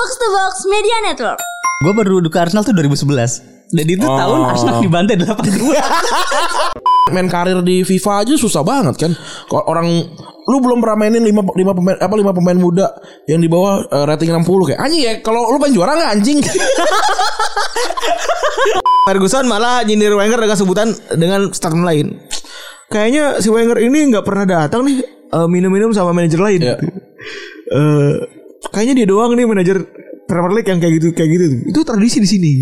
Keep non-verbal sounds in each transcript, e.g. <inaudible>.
Box to Box Media Network. Gue baru duduk ke Arsenal tuh 2011 Dan itu tahun Arsenal dibantai 8-2 <laughs> main karir di FIFA aja susah banget kan. Kalau orang lu belum pernah mainin 5 lima pemain apa lima pemain muda yang di bawah eh, rating 60 kayak anjing ya kalau lu pengen juara nggak anjing <laughs> Ferguson malah nyindir Wenger dengan sebutan dengan statement lain. Kayaknya si Wenger ini nggak pernah datang nih eh, minum-minum sama manajer lain. Iya. Eh, kayaknya dia doang nih manajer Premier League yang kayak gitu kayak gitu. Itu tradisi di sini.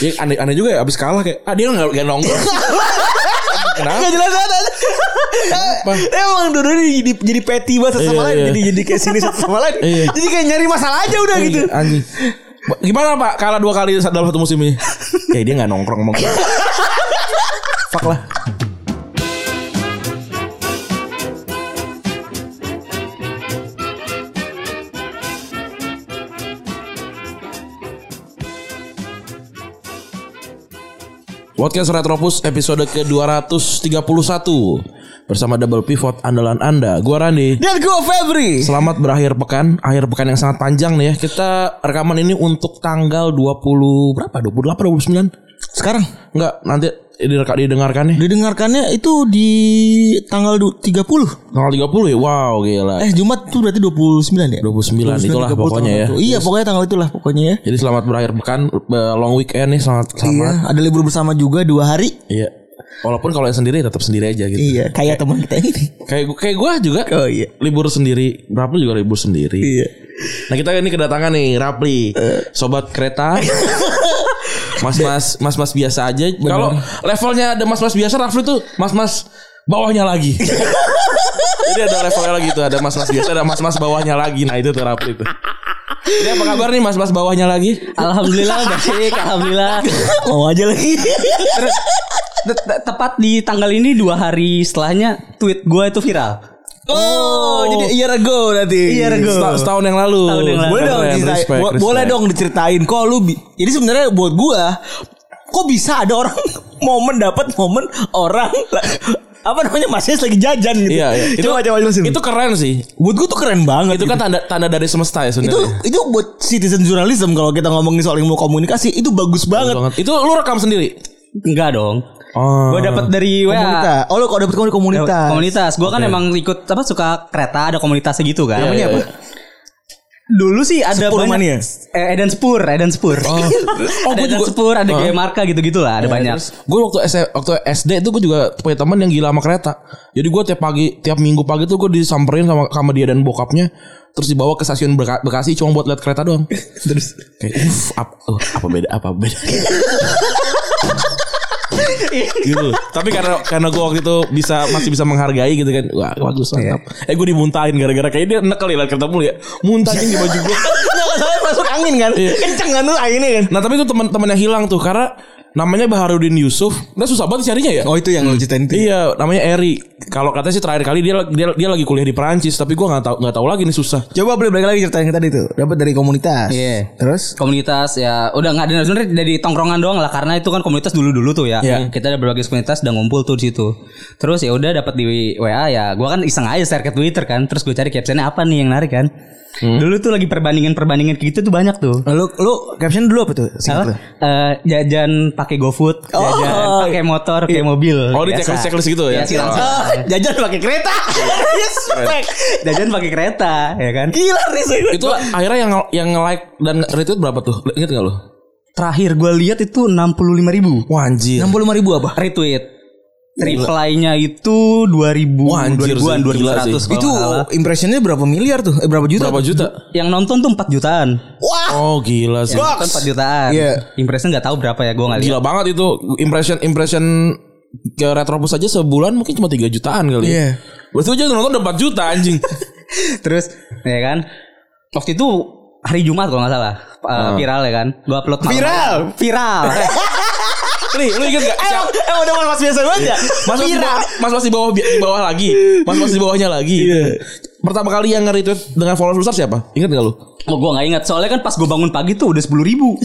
ya, aneh aneh juga ya abis kalah kayak ah dia nggak nggak nongkrong <laughs> kenapa Gak jelas banget. Emang dulu jadi jadi petty banget sama Iya, lain. iya. Jadi jadi kayak sini satu sama lain. Iya. Jadi kayak nyari masalah aja udah gitu. anjing Gimana pak kalah dua kali dalam satu musim ini <laughs> Kayak dia gak nongkrong ngomong <laughs> Fuck lah Podcast Retropus episode ke-231 Bersama double pivot andalan Anda Gua Randi Dan gue Febri. Selamat berakhir pekan, akhir pekan yang sangat panjang nih ya. Kita rekaman ini untuk tanggal 20 berapa? 28 29? Sekarang Enggak, nanti direka- didengarkan nih. didengarkannya itu di tanggal du- 30. Tanggal 30 ya. Wow, gila. Eh Jumat tuh berarti 29 ya? 29 itulah 30 pokoknya ya. itu. Iya pokoknya tanggal itulah pokoknya ya. Jadi selamat berakhir pekan, eh, long weekend nih, selamat Iya, selamat. ada libur bersama juga dua hari. Iya. Walaupun kalau yang sendiri tetap sendiri aja gitu. Iya, kayak teman kita ini. Kayak kayak gua juga Oh iya. libur sendiri. Berapa juga libur sendiri. Iya. Nah kita ini kedatangan nih Rapli Sobat kereta <laughs> Mas-mas Mas-mas biasa aja Kalau levelnya ada mas-mas biasa Rapli tuh Mas-mas bawahnya lagi. <laughs> Jadi ada levelnya lagi tuh Ada mas-mas biasa Ada mas-mas bawahnya lagi. Nah itu tuh Rapli tuh. Jadi apa kabar nih mas-mas bawahnya lagi? Alhamdulillah baik Alhamdulillah. <laughs> Mau aja lagi. Te- te- Tepat di tanggal ini dua hari setelahnya Tweet gue itu viral Oh, jadi iya rego nanti. Iya, rego. Seta- Setahun yang lalu Setahun yang lalu. Boleh dong diceritain. respect, Bo- respect. Boleh dong diceritain. Kok lu Jadi sebenarnya buat gua kok bisa ada orang <laughs> momen dapat momen orang apa namanya masih lagi jajan gitu. Iya, iya. Itu, coba coba jelasin. itu keren sih buat gua tuh keren banget. Itu kan tanda tanda dari semesta ya itu sebenarnya itu buat citizen journalism kalau kita ngomongin soal ilmu komunikasi itu bagus banget. banget. Itu lu rekam sendiri Enggak dong Oh. Gue dapet dari WA Komunitas. Oh lu kalau dapet komunitas. komunitas. Komunitas Gue kan emang ikut apa suka kereta Ada komunitasnya gitu kan Namanya apa? Dulu sih ada Spur banyak Mania? eh, Eden Spur Eden Spur Oh, <laughs> Ada gue Eden juga Spur Ada Gaya Marka gitu-gitu lah Ada banyak Gue waktu S waktu SD itu gue juga punya teman yang gila sama kereta. Jadi gue tiap pagi tiap minggu pagi tuh gue disamperin sama sama dia dan bokapnya terus dibawa ke stasiun Beka- Bekasi cuma buat lihat kereta doang. <laughs> Terus Kayak uff apa, uh, apa beda apa beda. <laughs> <laughs> gitu. Tapi karena karena gue waktu itu bisa masih bisa menghargai gitu kan. Wah, bagus mantap. Eh gue dimuntahin gara-gara kayak dia lihat kereta mulu ya. Muntahin di baju gue. <laughs> Masuk angin kan. Kenceng kan tuh anginnya kan. Nah, tapi itu teman-teman yang hilang tuh karena namanya Baharudin Yusuf. Nah, susah banget carinya ya. Oh itu yang lu ceritain itu. Iya, namanya Eri. Kalau katanya sih terakhir kali dia dia, dia lagi kuliah di Perancis, tapi gua nggak tahu nggak tahu lagi nih susah. Coba boleh balik lagi ceritain yang tadi tuh. Dapat dari komunitas. Iya. Terus komunitas ya udah nggak ada sebenarnya dari tongkrongan doang lah karena itu kan komunitas dulu dulu tuh ya Iya. kita ada berbagai komunitas udah ngumpul tuh di situ terus ya udah dapat di WA ya gua kan iseng aja share ke Twitter kan terus gue cari captionnya apa nih yang narik kan dulu tuh lagi perbandingan perbandingan gitu tuh banyak tuh lu lu caption dulu apa tuh? Lu. apa? Eh, jajan pakai GoFood, jajan Oh. pakai motor, pakai mobil. Oh, di checklist- checklist gitu ya? Iya, langsung. Ah, <laughs> jajan pakai kereta. <laughs> yes. jajan pakai kereta, ya kan? Gila Riz. Itu akhirnya yang yang like dan retweet berapa tuh? Ingat nggak lo? Terakhir gue lihat itu 65 ribu Wah anjir. 65 ribu apa? retweet. Reply-nya itu 2000 Wah, anjir 2000-an, sih, gila sih. 2100 kalau Itu impressionnya berapa miliar tuh? Eh berapa juta? Berapa tuh? juta? Yang nonton tuh 4 jutaan. Wah. Oh gila sih. Yang nonton 4 jutaan. Iya. Impression nggak tahu berapa ya, gue nggak lihat. Gila banget itu impression impression ke Retropus aja sebulan mungkin cuma 3 jutaan kali. Iya. Berarti aja nonton udah 4 juta anjing. <laughs> Terus ya kan waktu itu hari Jumat kalau nggak salah uh, viral ya kan gue upload malam- Viral? viral <laughs> Nih, lu inget gak? Eh, eh udah mas biasa banget ya? Mas masih bawah, mas masih bawah di bawah lagi. Mas masih di bawahnya lagi. Pertama kali yang nge-retweet dengan followers besar siapa? Ingat gak lu? oh gue nggak ingat soalnya kan pas gue bangun pagi tuh udah sepuluh ribu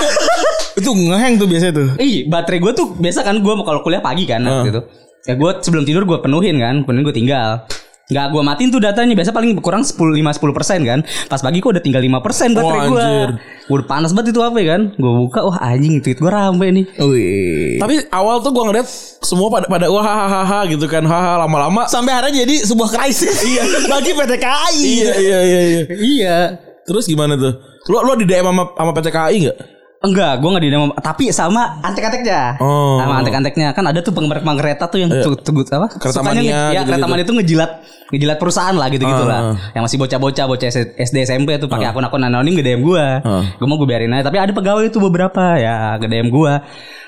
<laughs> Itu ngeheng tuh biasanya tuh. Ih, baterai gue tuh biasa kan gue kalau kuliah pagi kan Ah. gitu. Ya gue sebelum tidur gue penuhin kan, penuhin gue tinggal. Nggak gue matiin tuh datanya Biasa paling kurang 10 5-10% kan Pas pagi kok udah tinggal 5% baterai Wah, gue anjir. Udah panas banget itu HP kan Gue buka Wah anjing tweet gue rame nih Wih. Tapi awal tuh gua ngeliat semua pada pada wah hahaha gitu kan. Haha lama-lama Sampai akhirnya jadi sebuah krisis <laughs> bagi PT KAI. Iya iya iya iya. Iya Terus gimana tuh? Lu lu di DM sama sama PT KAI enggak? Enggak, gue nggak di nama, tapi sama antek-anteknya. Oh. Sama antek-anteknya kan ada tuh penggemar penggemar kereta tuh yang tuh, tuh, apa? Kereta sukanya mania nge- ya gitu-gitu. kereta mania itu ngejilat ngejilat perusahaan lah gitu-gitu Ah, lah. ah. Yang masih bocah-bocah, bocah SD SMP tuh pakai akun-akun anonim nge DM gue. Ah. Gue mau gue biarin aja, tapi ada pegawai itu beberapa ya nge DM gue.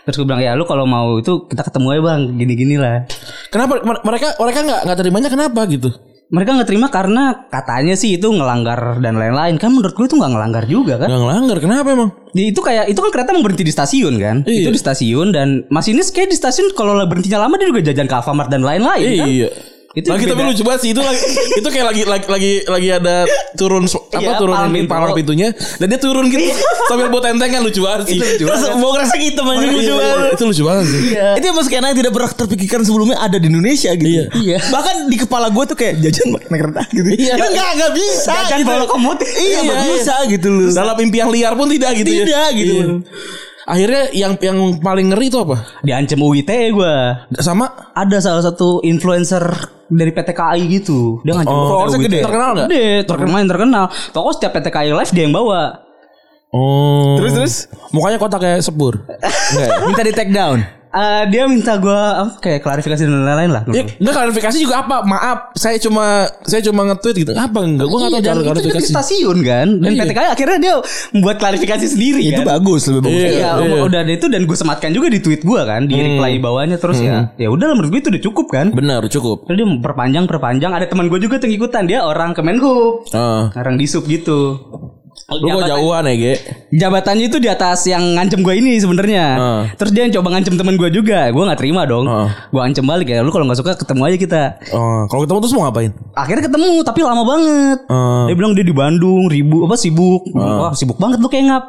Terus gue bilang ya lu kalau mau itu kita ketemu aja bang, gini-gini lah. Kenapa mer- mereka mereka nggak nggak terimanya kenapa gitu? Mereka nggak terima karena katanya sih itu ngelanggar dan lain-lain. Kan menurut gue itu nggak ngelanggar juga kan. Nggak ngelanggar kenapa emang? Di- itu kayak itu kan kereta emang berhenti di stasiun kan Iya. itu di stasiun dan masinis kayak di stasiun kalau berhentinya lama dia juga jajan ke Alfamart dan lain-lain kan Iya. Itu lagi tapi lucu banget sih itu lagi itu kayak lagi lagi lagi lagi ada turun apa Iya, turun palang ini pintu. palang pintunya dan dia turun gitu sambil bawa tentengan lucu banget sih. Terus mau ngerasa gitu Iya, anjing lucu iya, banget. itu lucu banget sih. Itu emang skena yang tidak pernah terpikirkan sebelumnya ada di Indonesia gitu. Iya. Iya. Bahkan di kepala gue tuh kayak jajan naik kereta gitu. Iya. Itu enggak enggak bisa. Jajan gitu. bawa lokomotif. Iya, Iya, enggak iya. bisa gitu loh. Dalam impian liar pun tidak gitu ya. Tidak gitu. Iya. Akhirnya yang yang paling ngeri itu apa? diancam UITE gue Sama ada salah satu influencer dari PT KAI gitu dia ngancam Oh, followersnya gede? Terkenal nggak? gede terkenal yang terkenal pokoknya setiap PT KAI live dia yang bawa Oh. Terus terus Mukanya kotak kayak sepur. <laughs> Enggak ya? minta di take down. Eh, dia minta gue kayak klarifikasi dan lain-lain lah Ya, enggak klarifikasi juga apa? Maaf, saya cuma saya cuma nge-tweet gitu. Apa enggak? Gua enggak tahu Iya, cara itu di klarifikasi. stasiun kan dan Iya. PT KAI akhirnya dia membuat klarifikasi sendiri Itu kan bagus lebih bagus. Iya, Iya, iya. udah ada itu dan gue sematkan juga di tweet gue kan, di reply bawahnya terus ya. Ya udah menurut gue itu udah cukup kan. Benar, cukup. Terus dia perpanjang perpanjang ada teman gue juga yang ikutan dia orang Kemenhub. Ah. Orang di sub gitu. Lu kok jauhan ya, Ge? Jabatannya itu di atas yang ngancem gue ini sebenarnya. Ah. Terus dia yang coba ngancem temen gue juga. Gue nggak terima dong. Ah. Gue ancem balik ya. Lu kalau nggak suka ketemu aja kita. Oh, kalau ketemu terus mau ngapain? Akhirnya ketemu tapi lama banget. Ah. Dia bilang dia di Bandung, ribu apa sibuk. Wah sibuk banget lu kayak ngap.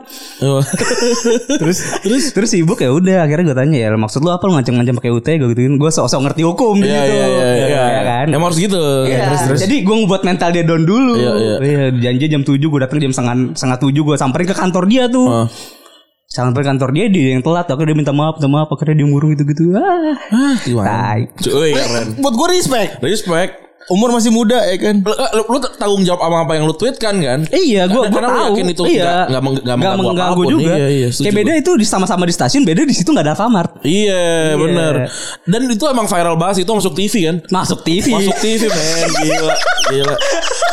Oh. <laughs> terus terus terus sibuk ya udah akhirnya gue tanya ya maksud lu apa lu ngancem-ngancem pakai UT gue gituin gue sok-sok ngerti hukum Iya, gitu iya, iya, iya. ya kan Emang harus gitu. Iya, Jadi gue ngebuat mental dia down dulu. Iya, iya. janji jam 7 gue datang jam setengah setengah tujuh gue samperin ke kantor dia tuh. Ah. Sampai kantor dia dia yang telat, akhirnya dia minta maaf, minta maaf, akhirnya dia murung gitu-gitu. Ah, Ah, gimana? tai. Cuy, keren. Buat gue respect. Respect. Umur masih muda ya kan. Lu, lu, lu tanggung jawab sama apa yang lu tweet kan kan? Iya, gue gue Karena lu tahu. yakin itu iya. meng- nggak mengganggu apa pun. juga. Iya, iya, Kayak beda itu di sama-sama di stasiun, beda di situ nggak ada Alfamart. Iya, bener. Dan itu emang viral banget itu masuk TV kan? Masuk TV. Masuk TV men <laughs> Gila Gila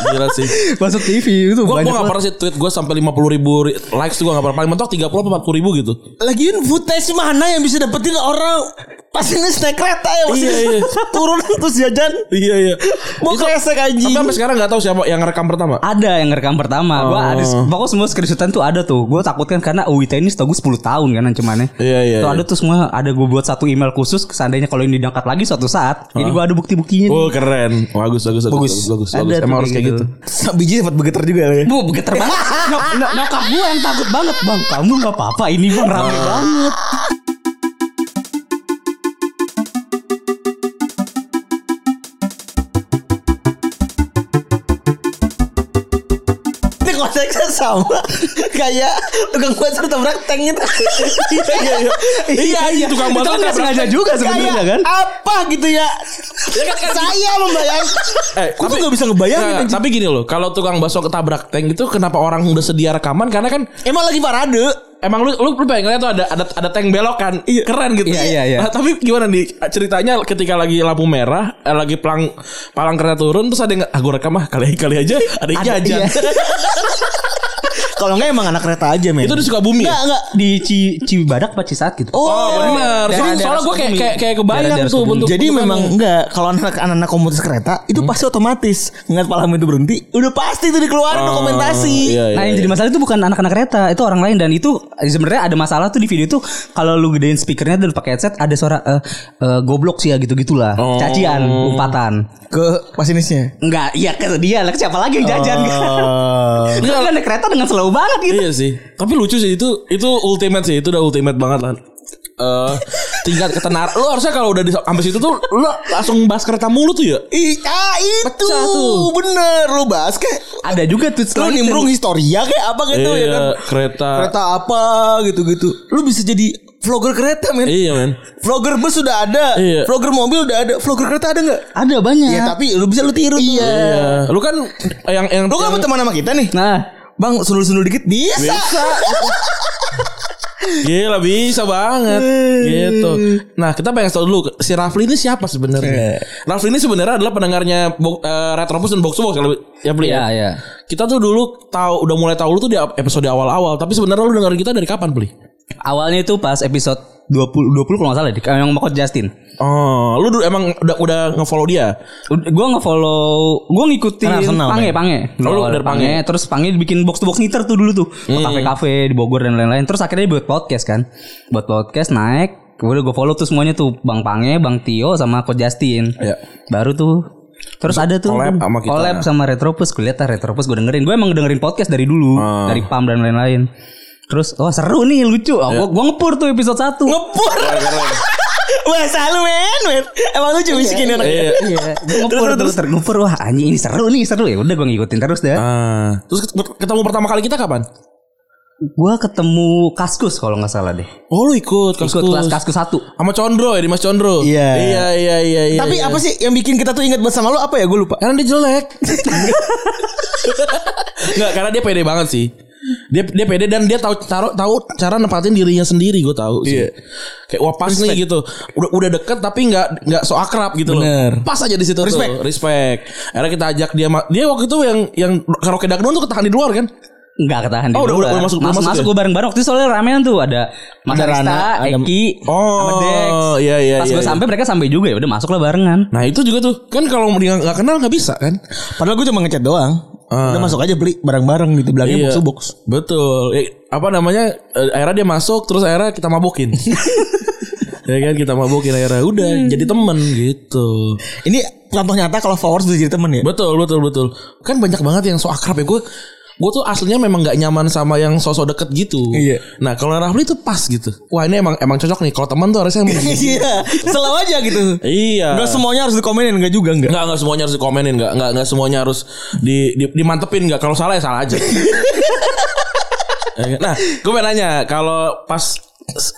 Gila sih Masuk TV itu Gue banyak gak banget. pernah sih tweet gue sampai 50 ribu ri- likes tuh gue gak pernah Paling mentok 30 apa 40 ribu gitu Lagian footage mana yang bisa dapetin orang pas ini naik kereta ya masih Iya, iya. <laughs> turun terus jajan. Iya iya Mau kresek Tapi anjing. sampai sekarang gak tahu siapa yang rekam pertama Ada yang ngerekam pertama. Gua ada pokoknya semua screenshotan tuh ada tuh. Gue takutkan karena UIT ini setahu gue 10 tahun kan ancamannya. Iya, iya, Tuh iya. ada tuh semua ada gue buat satu email khusus seandainya kalau ini diangkat lagi suatu saat. Jadi gue ada bukti-buktinya. Oh keren Bagus bagus bagus Bagus bagus, Ada bagus. Emang harus kayak gitu, Biji sempat begeter juga ya. Bu, begeter banget. Nyok- Nyokap gue yang takut banget bang. Kamu nggak apa-apa ini bang rame banget. Konteksnya sama <laughs> kayak tukang bakso tabrak tank itu. Iya iya iya Iya iya tukang Itu bakso kan nggak tabrak sengaja juga sebenarnya kan. apa gitu ya? Saya membayangkan. Eh, Kok tuh gak bisa ngebayangin anjing? Tapi gini loh Kalau tukang bakso ketabrak tank itu Kenapa orang udah sedia rekaman Karena kan Emang lagi parade. Emang lu lu, lu pengen ngeliat tuh ada ada ada tank belok kan keren gitu. Iya, iya, iya. Nah, tapi gimana nih ceritanya ketika lagi lampu merah, eh, lagi pelang palang kereta turun terus ada yang ah gua rekam ah kali kali aja ada yang jajan. iya. <laughs> Kalau enggak emang anak kereta aja men. Itu di Sukabumi. Enggak ya? enggak di Ci Cibadak apa Cisaat gitu. Oh, benar. daerah- Soalnya, daerah soalnya gue kayak kayak kayak kebayang tuh bentuk Jadi memang enggak kalau anak anak komunitas kereta itu Hmm. pasti otomatis ngeliat palang itu berhenti, udah pasti itu dikeluarin Oh, dokumentasi. iya, iya, Nah yang iya. jadi masalah itu bukan anak-anak kereta Itu orang lain Dan itu sebenarnya ada masalah tuh di video itu Kalau lu gedein speakernya dan pakai headset Ada suara eh, eh, goblok sih ya gitu-gitulah Oh. Cacian Umpatan Ke masinisnya. Enggak Iya ke dia lah Siapa lagi yang jajan kan Lu <laughs> kan kereta dengan slow banget gitu Iya sih. Tapi lucu sih itu itu ultimate sih itu udah ultimate banget lah. Eh tingkat ketenar. Lu harusnya kalau udah di sampai situ tuh lu langsung bahas kereta mulu tuh ya. Ih, ah itu Pecah tuh. bener lu bahas kayak Ada juga tuh lu nimbrung historia kayak apa gitu ya kan. Iya, kereta. Kereta apa gitu-gitu. Lu bisa jadi vlogger kereta men. Iya men. Vlogger bus sudah ada, Iya. vlogger mobil udah ada, vlogger kereta ada nggak? Ada banyak. Ya tapi lu bisa lu tiru tuh. Iya. Lu kan yang yang Lu kan yang- teman sama kita nih. Nah, Bang sundul-sundul dikit bisa. bisa. <laughs> Gila bisa banget gitu. Nah kita pengen tahu dulu si Rafli ini siapa sebenarnya? Rafli ini sebenarnya adalah pendengarnya eh, Retropus dan Box Box kalau ya Pli iya ya. iya. Kita tuh dulu tahu udah mulai tahu lu tuh di episode awal-awal, tapi sebenarnya lu dengerin kita dari kapan Pli? Awalnya itu pas episode 20 20 kalau nggak salah deh, yang mau Justin. Oh, lu dulu emang udah udah nge-follow dia. Gua nge-follow, gua ngikutin Arsenal, Pange, men. Pange. Oh, lu Awal dari Pange. Terus Pange bikin box to box niter tuh dulu tuh. Ke kafe-kafe di Bogor dan lain-lain. Terus akhirnya buat podcast kan. Buat podcast naik. Udah gue follow tuh semuanya tuh Bang Pange, Bang Tio sama Coach Justin. Iya. Baru tuh Terus ada tuh collab sama kita. collab sama Retropus gue lihat ah Retropus gue dengerin gue emang dengerin podcast dari dulu Ah. dari Pam dan lain-lain terus wah seru nih lucu oh, gue ngepur tuh episode 1 Ngepur. Wah selalu <laughs> men, men. Emang lucu bisikin anak. Iya. Iya, gue ngepur tuh ter ngepur wah anjing ini seru nih seru ya udah gue ngikutin terus dah. Ah, terus ketemu pertama kali kita kapan? Gue ketemu Kaskus kalau nggak salah deh. Oh, lu ikut Ikut kelas Kaskus satu. sama Condro ya di Mas Condro. Iya. Iya iya iya iya. Tapi iya. apa sih yang bikin kita tuh ingat banget sama lu apa ya? Gue lupa. Karena dia jelek. <laughs> Enggak, karena dia pede banget sih. Dia dia pede dan dia tahu taruh tahu cara nempatin dirinya sendiri gue tahu sih. Iya. Kayak wah pas nih gitu. Udah udah deket tapi nggak nggak so akrab gitu Bener. loh. Pas aja di situ Respect. tuh. Respect. Akhirnya kita ajak dia dia waktu itu yang yang karaoke dagdon tuh ketahan di luar kan? Nggak ketahan di Oh, udah- luar. udah masuk- udah masuk, masuk masuk ya? gue bareng-bareng waktu itu soalnya ramean tuh ada Mas Ada Arista, Rana, ada- Eki, Oh, sama Dex. iya, iya, Pas iya, gue iya. sampai mereka sampai juga ya udah masuklah barengan. Nah itu juga tuh kan kalau nggak kenal nggak bisa kan? Padahal gue cuma ngechat doang. Ah. Udah masuk aja beli barang-barang gitu bilangnya box to box. Betul. Eh, apa namanya? eh, akhirnya dia masuk terus akhirnya kita mabokin. <laughs> ya kan kita mabokin akhirnya udah jadi temen gitu. Ini contoh nyata kalau followers bisa jadi temen ya. Betul betul betul. Kan banyak banget yang so akrab ya gue. Gue tuh aslinya memang nggak nyaman sama yang sosok deket gitu. Iya. Nah kalau Rafli tuh pas gitu. Wah ini emang emang cocok nih. Kalau teman tuh harusnya. <laughs> Iya, selalu aja gitu. iya. Enggak semuanya harus dikomenin enggak juga enggak. Enggak, enggak semuanya harus dikomenin, enggak, enggak, enggak semuanya harus di, di dimantepin enggak. Kalau salah ya salah aja. <laughs> Ya kan? nah, gue mau nanya, kalau pas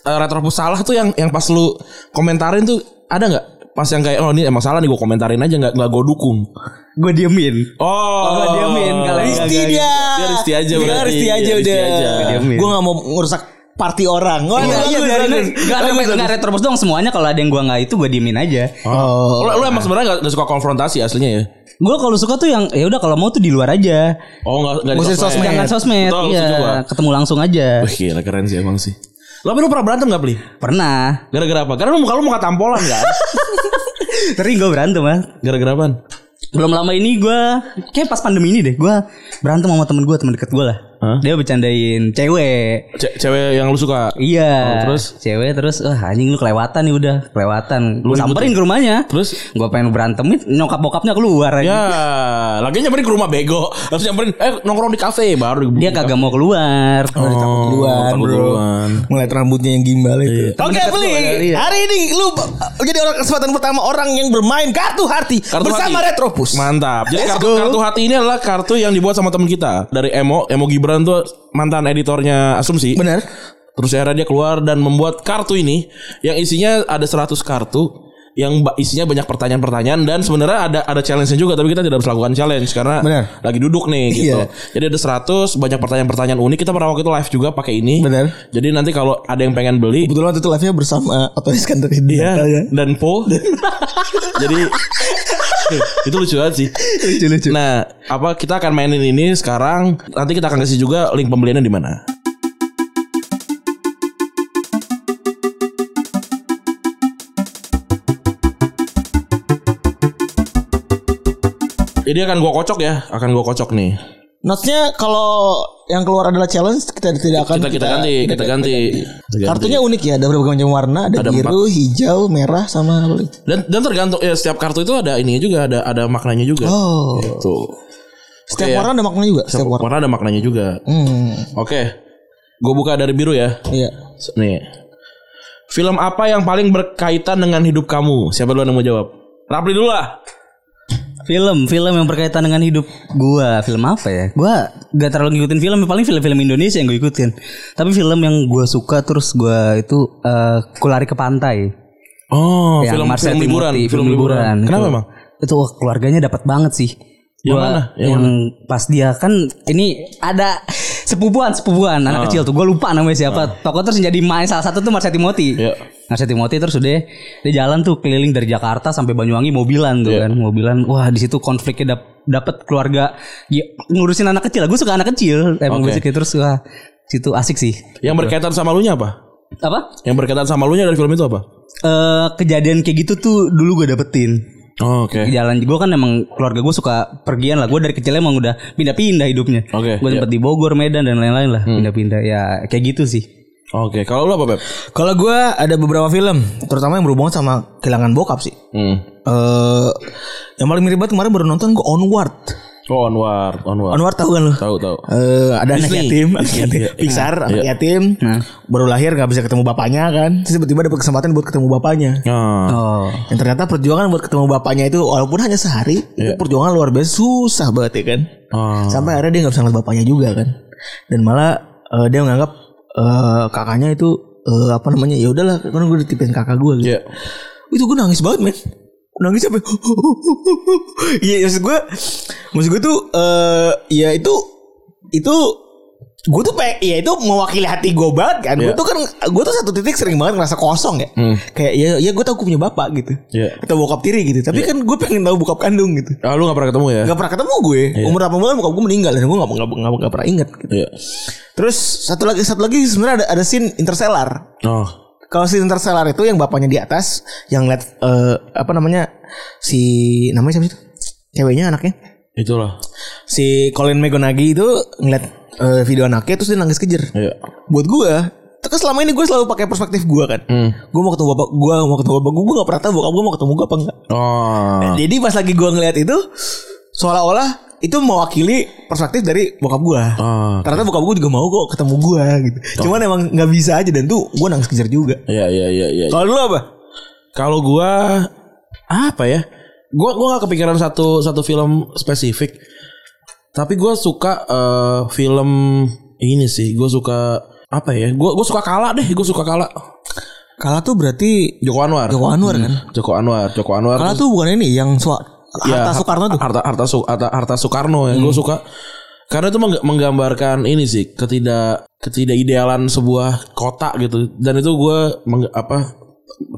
uh, Retropus salah tuh yang yang pas lu komentarin tuh ada nggak? Pas yang kayak oh ini emang salah nih gue komentarin aja nggak nggak gue dukung. Gue diemin. Oh, Gua diemin kalau Risti Enggak, dia. Dia Risti aja Dia berarti. Risti aja Dia Risti udah. aja. Diemin. Gue gak mau ngerusak party orang. Oh, Iya, iya aja. Nggak bagus, nggak bagus. retropus dong semuanya kalau ada yang gue nggak itu gue diemin aja. Oh. Lu, lu emang sebenarnya nggak nggak suka konfrontasi aslinya ya? Gue kalau suka tuh yang ya udah kalau mau tuh di luar aja. Oh nggak nggak di sosmed. sosmed. Jangan sosmed. Betul, iya, gua. ketemu langsung aja. Wih gila keren sih emang sih. Lo tapi lu pernah berantem gak Pli? Pernah. Gara-gara apa? Karena lu muka lu muka tampolan kan? <laughs> Sering gue berantem ah. Gara-gara apaan? Belum lama ini gue kayak pas pandemi ini deh gue berantem sama temen gue temen deket gue lah. Hah? Dia bercandain cewek. Ce- cewek yang lu suka? Iya. Oh, terus? cewek terus wah anjing lu kelewatan nih udah kelewatan. Lu samperin ke rumahnya. Terus? Gue pengen berantemin nyokap bokapnya keluar aja. Ya, lagi nyamperin ke rumah bego. Harus nyamperin eh nongkrong di kafe baru Dia kagak mau keluar. Oh, duluan, takut bro. duluan. Ngeliat rambutnya yang gimbal itu. Oke, Temen beli. gua, iya. Hari ini lu jadi orang kesempatan pertama orang yang bermain kartu hati Kartu bersama hati. Retropus. Mantap. Jadi kartu kartu hati ini adalah kartu yang dibuat sama teman kita dari Emo. Emo Gibran tuh mantan editornya Asumsi. Benar. Terus akhirnya dia keluar dan membuat kartu ini yang isinya ada 100 kartu yang isinya banyak pertanyaan-pertanyaan dan sebenarnya ada ada challenge-nya juga tapi kita tidak harus lakukan challenge karena Benar. lagi duduk nih <laughs> gitu. Iya. Jadi ada 100 banyak pertanyaan-pertanyaan unik. Kita pernah waktu itu live juga pakai ini. Benar. Jadi nanti kalau ada yang pengen beli Kebetulan waktu itu live-nya bersama Otto Iskandar Iya Iya. dan Po. <laughs> Jadi <laughs> itu lucu banget sih. Lucu lucu. Nah, apa kita akan mainin ini sekarang? Nanti kita akan kasih juga link pembeliannya di mana. Jadi akan gua kocok ya, akan gua kocok nih. Notes-nya kalau yang keluar adalah challenge kita tidak akan Kita kita ganti, kita ganti. Kita ganti. Kartunya unik ya, ada berbagai macam warna, ada, Ada biru, hijau, merah sama apa dan dan tergantung ya setiap kartu itu ada ininya juga, ada ada maknanya juga. Oh. Gitu. Setiap Oke ya. warna ada makna juga, setiap warna. Warna ada maknanya juga. Hmm. Oke. Gue buka dari biru ya. Iya. Nih. Film apa yang paling berkaitan dengan hidup kamu? Siapa duluan yang mau jawab? Rapli dulu lah. Film, film yang berkaitan dengan hidup gua. Film apa ya? Gua gak terlalu ngikutin film, paling film-film Indonesia yang gue ikutin. Tapi film yang gua suka terus gua itu eh Kulari ke Pantai. Oh, Yang film film liburan, Timothy, film liburan. Kenapa Itu- emang? Itu wah, keluarganya dapat banget sih. Yang Gua- mana? Yang Yang, pas dia kan ini ada sepupuan sepupuan Ah. anak kecil tuh. Gue lupa namanya siapa. Tokoh terus jadi main salah satu tuh Marsha Timothy. Iya. Marsha Timothy terus udah dia jalan tuh keliling dari Jakarta sampai Banyuwangi mobilan tuh Iya. kan mobilan. Wah di situ konfliknya dap dapet keluarga ya, ngurusin anak kecil. Gue suka anak kecil emang basicnya terus wah situ asik sih. Yang berkaitan sama lu nya apa? Apa? Yang berkaitan sama lu nya dari film itu apa? Eh kejadian kayak gitu tuh dulu gue dapetin. Oh, oke. jalan gue kan emang keluarga gue suka pergian lah gue dari kecil emang udah pindah-pindah hidupnya Oke, gue iya. sempet di Bogor Medan dan lain-lain lah pindah-pindah ya kayak gitu sih Oke, kalau lu apa, Beb? Kalau gue ada beberapa film, terutama yang berhubungan sama kehilangan bokap sih. Hmm. Eh, yang paling mirip banget kemarin baru nonton gue Onward. Oh, Onward, Onward. Onward tahu kan lu? Tahu, tahu. Eh, ada anak Disney. yatim, anak yatim. Iya. <laughs> Pixar, anak Iya. yatim, baru lahir nggak bisa ketemu bapaknya kan, terus tiba-tiba dapat kesempatan buat ketemu bapaknya. Ah. oh Yang ternyata perjuangan buat ketemu bapaknya itu walaupun hanya sehari, itu perjuangan luar biasa susah banget ya kan. Ah. Sampai akhirnya dia nggak bisa ngeliat bapaknya juga kan. Dan malah eh, dia menganggap eh, kakaknya itu eh, apa namanya ya udahlah kan gue ditipin kakak gue gitu. Iya. Itu gue nangis banget men. Nangis sampai <laughs> Iya maksud gue Maksud gue tuh eh Ya itu Itu Gue tuh pengen Ya itu mewakili hati gue banget kan Gue Iya. tuh kan Gue tuh satu titik sering banget ngerasa kosong ya Kayak ya, ya gue tau gue punya bapak gitu Iya. Atau bokap tiri gitu Tapi kan gue pengen tahu bokap kandung gitu Ah, lu gak pernah ketemu ya? Gak pernah ketemu gue Umur 8 bulan bokap gue meninggal Dan gue gak, gak, gak, gak pernah inget gitu. Iya. Terus satu lagi Satu lagi sebenarnya ada, ada scene Interstellar Oh. kalau si Interstellar itu yang bapaknya di atas yang lihat eh, apa namanya si namanya siapa itu ceweknya anaknya Itulah. si Colin McGonaghy itu ngeliat eh, video anaknya terus dia nangis kejer Iya. buat gue kan selama ini gue selalu pakai perspektif gue kan Hmm. gue mau ketemu bapak gue mau ketemu bapak gue gue gak pernah tahu bokap gue mau ketemu gue apa enggak Oh. jadi pas lagi gue ngeliat itu seolah-olah itu mewakili perspektif dari bokap gue Ah, ternyata bokap gue juga mau kok ketemu gue gitu cuman emang nggak bisa aja dan tuh gue nangis kejer juga Iya, iya, iya, iya. kalau lu apa Kalau gua apa ya? Gua gua gak kepikiran satu satu film spesifik. Tapi gua suka eh, film ini sih. Gua suka apa ya? Gua gua suka kala deh. Gua suka kala. Kala tuh berarti Joko Anwar. Joko Anwar kan? Joko Anwar. Joko Anwar. Kala terus- tuh bukan ini yang sua, Ya, Harta Soekarno tuh. Harta Harta Su- Harta, Harta Soekarno yang gue suka karena itu mengg- menggambarkan ini sih ketidak ketidakidealan sebuah kota gitu dan itu gue apa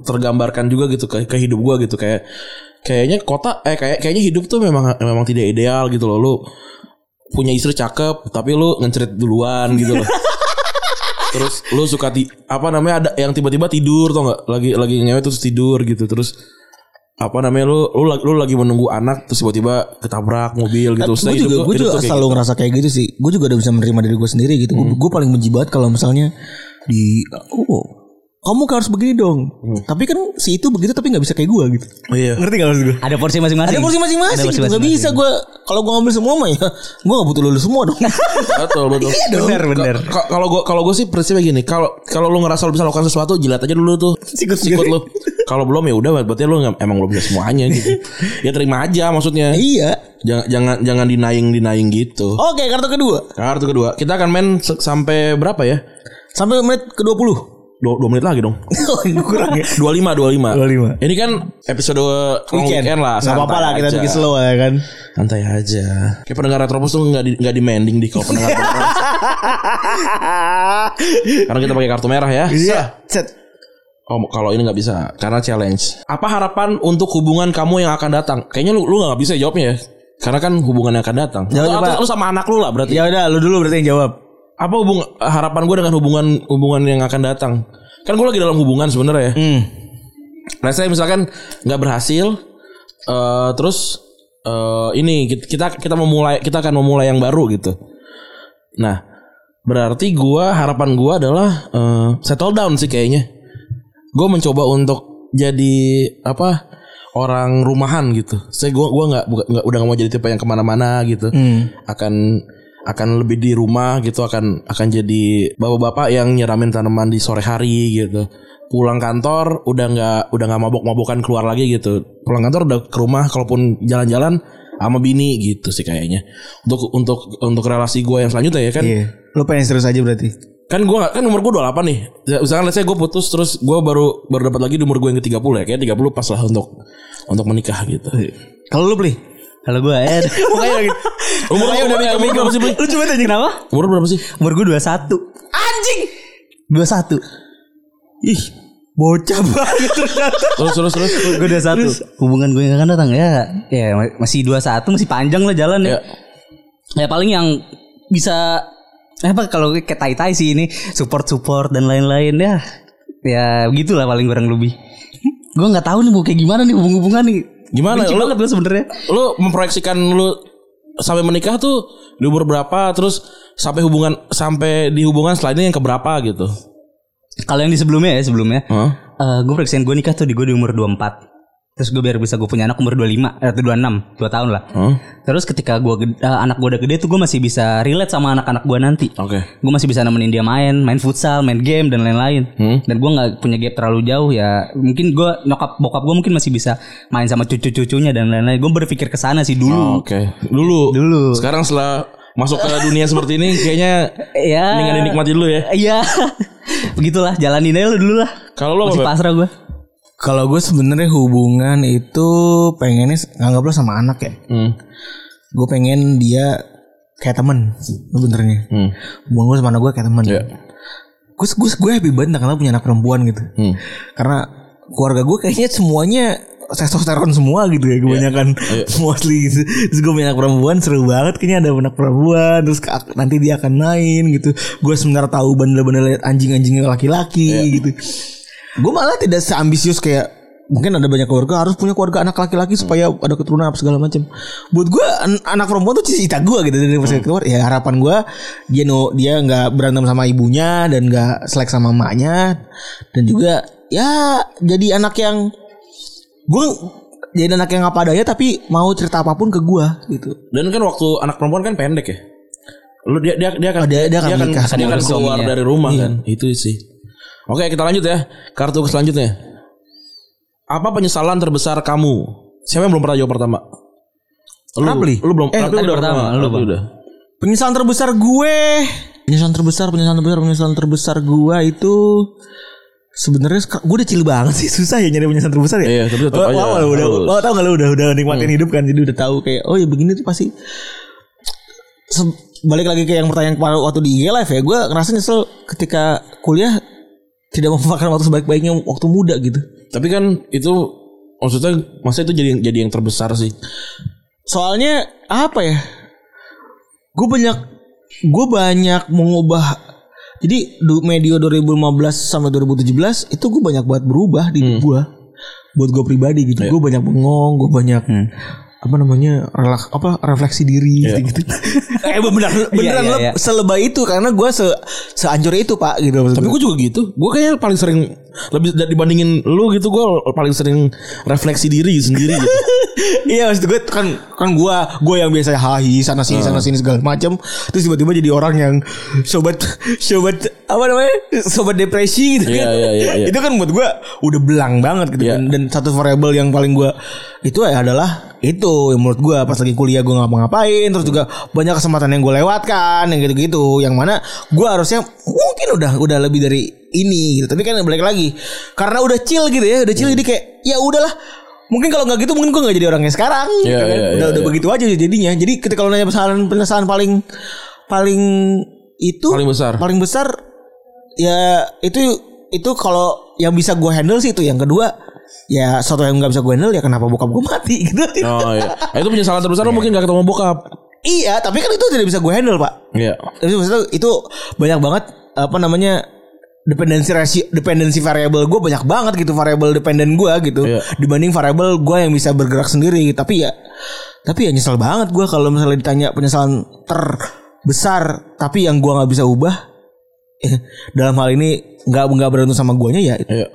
tergambarkan juga gitu ke, ke hidup gue gitu kayak kayaknya kota eh kayak kayaknya hidup tuh memang memang tidak ideal gitu loh lu punya istri cakep tapi lu ngencerit duluan gitu loh. <laughs> Terus lu suka ti apa namanya ada yang tiba-tiba tidur tau nggak? Lagi lagi ngewe terus tidur gitu terus apa namanya lu lu, lagi- lu lagi menunggu anak terus tiba-tiba ketabrak mobil gitu. Gue juga, gue juga selalu ngerasa kayak gitu sih. Gue juga udah bisa menerima diri gue sendiri gitu. Gue paling benci banget kalau misalnya di oh kamu harus begini dong. Tapi kan si itu begitu tapi nggak bisa kayak gue gitu. iya Ngerti gak maksud gue? ada porsi masing-masing Ada porsi masing-masing gitu. Gak bisa gue kalau gue ngambil semua mah ya gue gak butuh lulus semua dong. <laughs> betul betul Iya dong. bener bener Ka- kalau gua kalau gue sih prinsipnya gini kalau kalau lu ngerasa lu bisa lakukan sesuatu jilat aja dulu tuh Sikut sikut lu kalau belum ya udah berarti lu nggak- emang belum bisa semuanya gitu <laughs> ya terima aja maksudnya iya. jangan jangan jangan denying denying gitu Oke kartu kedua. kartu kedua kita akan main sampai berapa ya Sampai menit ke 20 dua, dua menit lagi dong <laughs> Oh kurang ya. dua lima dua lima 25. ini kan episode long weekend, lah Gak apa-apa lah kita bikin slow ya kan. santai aja kayak pendengar Retropus tuh nggak di nggak demanding di kalau pendengar <laughs> karena kita pakai kartu merah ya Iya. Set. Oh, kalau ini nggak bisa karena challenge. Apa harapan untuk hubungan kamu yang akan datang? Kayaknya lu lu nggak bisa jawabnya ya. Karena kan hubungan yang akan datang. Jawab, Atau- atau lu sama anak lu lah berarti. Ya udah lu dulu berarti yang jawab. Apa hubung harapan gue dengan hubungan hubungan yang akan datang? Kan gue lagi dalam hubungan sebenarnya ya. Hmm. Nah, saya misalkan nggak berhasil, eh terus eh ini kita kita memulai kita akan memulai yang baru gitu. Nah, berarti gua harapan gua adalah eh, settle down sih kayaknya. Gue mencoba untuk jadi apa orang rumahan gitu. Saya gua gua nggak udah nggak mau jadi tipe yang ke mana-mana gitu. Akan akan lebih di rumah gitu akan akan jadi bapak-bapak yang nyiramin tanaman di sore hari gitu. Pulang kantor udah nggak udah nggak mabok-mabokan keluar lagi gitu. Pulang kantor udah ke rumah kalaupun jalan-jalan sama bini gitu sih kayaknya. Untuk untuk untuk relasi gue yang selanjutnya ya kan. Iya. Lo pengen serius aja berarti. kan gue kan umur gue 28 nih. Misalkan let's say gue putus terus gue baru baru dapat lagi di umur gue yang ke 30 ya kayak 30 pas lah untuk untuk menikah gitu. Kalau lu beli? Kalau gue eh Makanya lagi. umur umur, umur, umur berapa sih? Lu coba tanya kenapa? umur berapa sih? Umur gue 21 Anjing. 21 Ih, bocah banget ternyata. terus terus terus. Gue 21 Hubungan gue yang akan datang ya. Ya masih 21 Masih panjang lah jalan ya. Ya. Ya paling yang bisa apa kalau kayak tai tai sih ini support support dan lain-lain ya. Ya begitulah paling kurang lebih. Gue nggak tahu nih mau kayak gimana nih hubung-hubungan nih Gimana? Benci Lu- banget gue sebenarnya lu memproyeksikan lu sampai menikah tuh di umur berapa terus sampai hubungan sampai di hubungan ini yang keberapa gitu kalau yang di sebelumnya ya sebelumnya Hah? eh gue proyeksiin gue nikah tuh di gue di umur 24 terus gue biar bisa gue punya anak umur 25 eh, atau 26 2 tahun lah. Hah? terus ketika gue ged- eh, anak gue udah gede tuh gue masih bisa relate sama anak-anak gue nanti. Oke. Gue masih bisa nemenin dia main main futsal main game dan lain-lain. Hmm. dan gue nggak punya gap terlalu jauh ya mungkin gue nyokap bokap gue mungkin masih bisa main sama cucu-cucunya dan lain-lain. Gue berpikir ke sana sih dulu. Oke. Dulu. Dulu. sekarang setelah masuk ke dunia seperti ini kayaknya ya mendingan dinikmati dulu ya. Iya. <laughs> Begitulah jalanin aja lu dulu lah. Kalau lu masih apa pasrah gue Kalau gue sebenarnya hubungan itu pengennya nganggap lo sama anak ya. hmm. Gue pengen dia kayak temen sebenarnya. Hmm. Hubungan gue sama anak gue kayak temen. Iya. Gue gue gue happy banget karena punya anak perempuan gitu. Hmm. Karena keluarga gue kayaknya semuanya testosteron semua gitu ya kebanyakan <laughs> mostly gitu. Terus gue punya anak perempuan seru banget kayaknya ada anak perempuan terus ke- nanti dia akan main gitu. Gue sebenarnya tahu bandel-bandel liat anjing-anjing laki-laki gitu. Gue malah tidak seambisius kayak mungkin ada banyak keluarga harus punya keluarga anak laki-laki supaya ada keturunan apa segala macam. Buat gue an- anak perempuan tuh cita gue gitu dari pas keluar ya harapan gue dia no dia nggak berantem sama ibunya dan nggak selek sama emaknya dan juga ya jadi anak yang gue jadi anak yang apa adanya tapi mau cerita apa pun ke gue gitu. dan kan waktu anak perempuan kan pendek ya lu dia dia dia akan Oh, dia- dia akan menikah dia sama akan keluar suaminya. dari rumah kan itu sih oke kita lanjut ya. Kartu selanjutnya. Apa penyesalan terbesar kamu? Siapa yang belum pernah jawab pertama? Lu, Rapli. lu belum. Eh, Rapli udah pertama, lu, Rapli udah. Penyesalan terbesar gue. Penyesalan terbesar Penyesalan terbesar Penyesalan terbesar gue itu sebenarnya gue udah chill banget sih. <laughs> Susah ya nyari penyesalan terbesar ya. Iya, tapi tetap aja. udah, wah, tau gak lu udah udah nikmatin hidup kan? Jadi udah tahu kayak oh ya begini tuh pasti. Se- balik lagi ke yang pertanyaan waktu di IG live ya. Gue ngerasa nyesel ketika kuliah tidak memanfaatkan waktu sebaik-baiknya waktu muda gitu. tapi kan itu maksudnya masa itu jadi jadi yang terbesar sih Soalnya apa ya? Gue banyak gue banyak mengubah jadi medio 2015 sampai 2017 itu gue banyak banget berubah di hidup gue. Buat gue pribadi gitu. Gue banyak bengong, gue banyak apa namanya relaks apa refleksi diri gitu. <laughs> eh beneran beneran iya, leb- iya. selebay itu karena gue se seancur itu pak gitu. maksud tapi gua. gue juga gitu gue kayaknya paling sering lebih da- dibandingin lu gitu gue paling sering refleksi diri sendiri gitu. <laughs> Iya maksud gue kan kan gue gue yang biasa hahi sana sini sana sini segala macam terus tiba-tiba jadi orang yang sobat sobat apa namanya? Sobat depresi gitu Iya, kan. iya, iya, iya. itu kan buat gue udah belang banget gitu Iya. kan. Dan satu variabel yang paling gue itu adalah itu yang menurut gue pas lagi kuliah gue ngapa-ngapain terus juga banyak kesempatan yang gue lewatkan yang gitu-gitu. Yang mana gue harusnya mungkin udah udah lebih dari ini gitu. Tapi kan balik lagi karena udah chill gitu ya udah chill jadi kayak ya udahlah. Mungkin kalau nggak gitu mungkin gue nggak jadi orang yang sekarang Iya, gitu kan. iya, udah iya, udah iya. begitu aja jadinya. Jadi ketika lo nanya penyesalan paling paling itu Paling besar. paling besar ya itu itu kalau yang bisa gue handle sih itu. Yang kedua ya sesuatu yang nggak bisa gue handle ya kenapa bokap gue mati <laughs> gitu. Oh iya. Nah, itu penyesalan terbesar lu mungkin gak ketemu bokap. Iya tapi kan itu tidak bisa gue handle pak. Iya. Tapi maksudnya itu banyak banget apa namanya dependensi rasio dependensi variabel gue banyak banget gitu variabel dependen gue gitu. Iya. dibanding variabel gue yang bisa bergerak sendiri tapi ya tapi ya nyesel banget gue kalau misalnya ditanya penyesalan terbesar tapi yang gue nggak bisa ubah eh, dalam hal ini nggak nggak berantem sama guanya ya iya.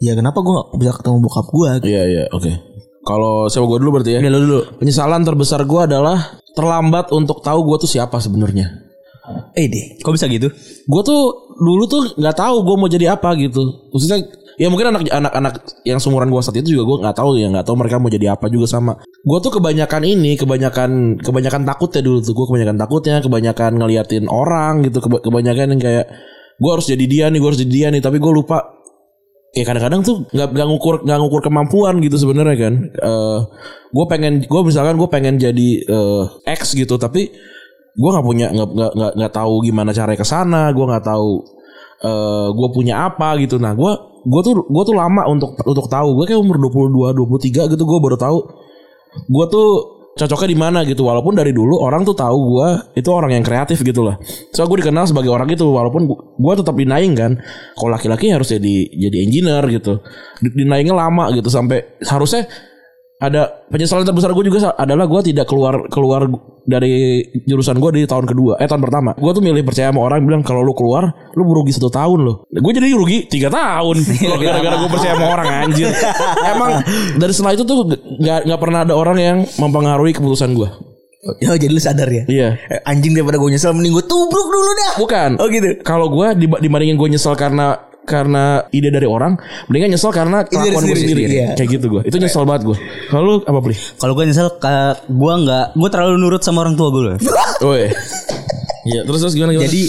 Ya kenapa gue nggak bisa ketemu bokap gue iya iya oke. Kalau siapa gue dulu berarti ya? Lo dulu. Penyesalan terbesar gue adalah terlambat untuk tahu gue tuh siapa sebenarnya. Eh deh. Kok bisa gitu? Gue tuh dulu tuh nggak tahu gue mau jadi apa gitu. Maksudnya ya mungkin anak anak-anak yang seumuran gue saat itu juga gue nggak tahu ya nggak tahu mereka mau jadi apa juga sama. Gue tuh kebanyakan ini kebanyakan kebanyakan takut ya dulu tuh gue kebanyakan takutnya kebanyakan ngeliatin orang gitu keba- kebanyakan yang kayak gue harus jadi dia nih gue harus jadi dia nih tapi gue lupa ya kadang-kadang tuh nggak nggak ngukur nggak ngukur kemampuan gitu sebenarnya kan Eh gue pengen gue misalkan gue pengen jadi eh, X gitu tapi gue nggak punya nggak nggak nggak tahu gimana caranya ke sana gue nggak tahu eh gue punya apa gitu. Nah gue gue tuh gue tuh lama untuk untuk tahu. Gue kayak umur 22 23 gitu gue baru tahu gue tuh cocoknya di mana gitu. Walaupun dari dulu orang tuh tahu gue itu orang yang kreatif gitu lah. So gue dikenal sebagai orang itu walaupun gue tetap denying kan. Kalau laki-laki harus jadi jadi engineer gitu. Di- denyingnya lama gitu sampai harusnya ada penyesalan terbesar gue juga adalah gue tidak keluar keluar dari jurusan gue di tahun kedua eh tahun pertama. Gue tuh milih percaya sama orang bilang kalau lu keluar lu merugi satu tahun loh. Gue jadi rugi tiga tahun. <laughs> Kalau gara-gara gue percaya sama orang anjir. Emang dari setelah itu tuh nggak nggak pernah ada orang yang mempengaruhi keputusan gue Ya jadi lu sadar ya. iya. Eh, Anjing daripada gue nyesel mending gue tubruk dulu dah. bukan. Oh gitu. kalau gue dibandingin gue nyesel karena karena ide dari orang mendingan nyesel karena dari kelakuan gue sendiri, sendiri iya. kayak gitu gue itu nyesel banget gue kalau apa beli Kalau gue nyesel gue nggak gue terlalu nurut sama orang tua gue. oh iya Iya, terus terus gimana, gimana? Jadi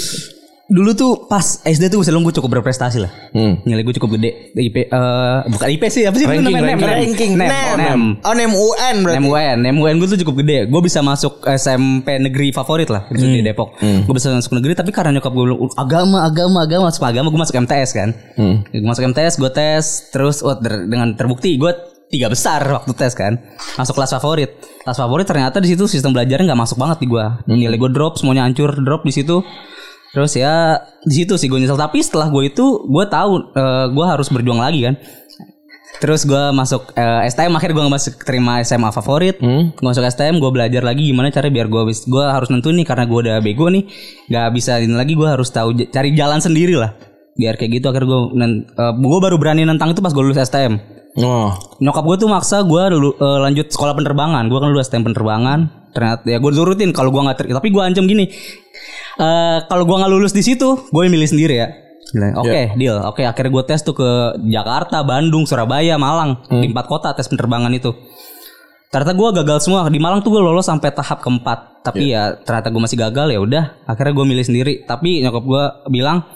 dulu tuh pas SD tuh film gue cukup berprestasi lah. Hmm. Nilai gue cukup gede. IP eh bukan IP sih apa sih Ranking, namanya? ranking. Ranking Nem. Nem. Nem. Oh Nem UN berarti. Nem UN, Nem UN gue tuh cukup gede. Gue bisa masuk SMP negeri favorit lah itu di Depok. Gue bisa masuk negeri tapi karena nyokap gue agama, agama, agama, masuk agama gue masuk MTS kan. Gue masuk MTS, gue tes, terus oh, ter- dengan terbukti gue tiga besar waktu tes kan. Masuk kelas favorit. Kelas favorit ternyata di situ sistem belajarnya nggak masuk banget di gue. Nilai gue drop, semuanya hancur, drop di situ. Terus ya di situ sih gue nyesel. Tapi setelah gue itu gue tahu eh, gue harus berjuang lagi kan. Terus gue masuk eh, STM akhirnya gue masuk terima SMA favorit. Gue masuk STM gue belajar lagi gimana cara biar gue gue harus nentuin nih karena gue udah bego nih nggak bisa ini lagi gue harus tahu cari jalan sendiri lah biar kayak gitu akhirnya gue gue baru berani nentang itu pas gue lulus STM. Oh. Nyokap gue tuh maksa gue dulu eh, lanjut sekolah penerbangan. Gue kan dulu STM penerbangan. Ternyata ya gue turutin kalau gue nggak ter tapi gue ancam gini. Eh kalau gue nggak lulus di situ, gue milih sendiri ya. Bilang, Oke, deal. Oke, akhirnya gue tes tuh ke Jakarta, Bandung, Surabaya, Malang, di empat kota tes penerbangan itu. Ternyata gue gagal semua di Malang tuh gue lolos sampai tahap keempat. Tapi ya ternyata gue masih gagal ya udah. Akhirnya gue milih sendiri. Tapi nyokap gue bilang,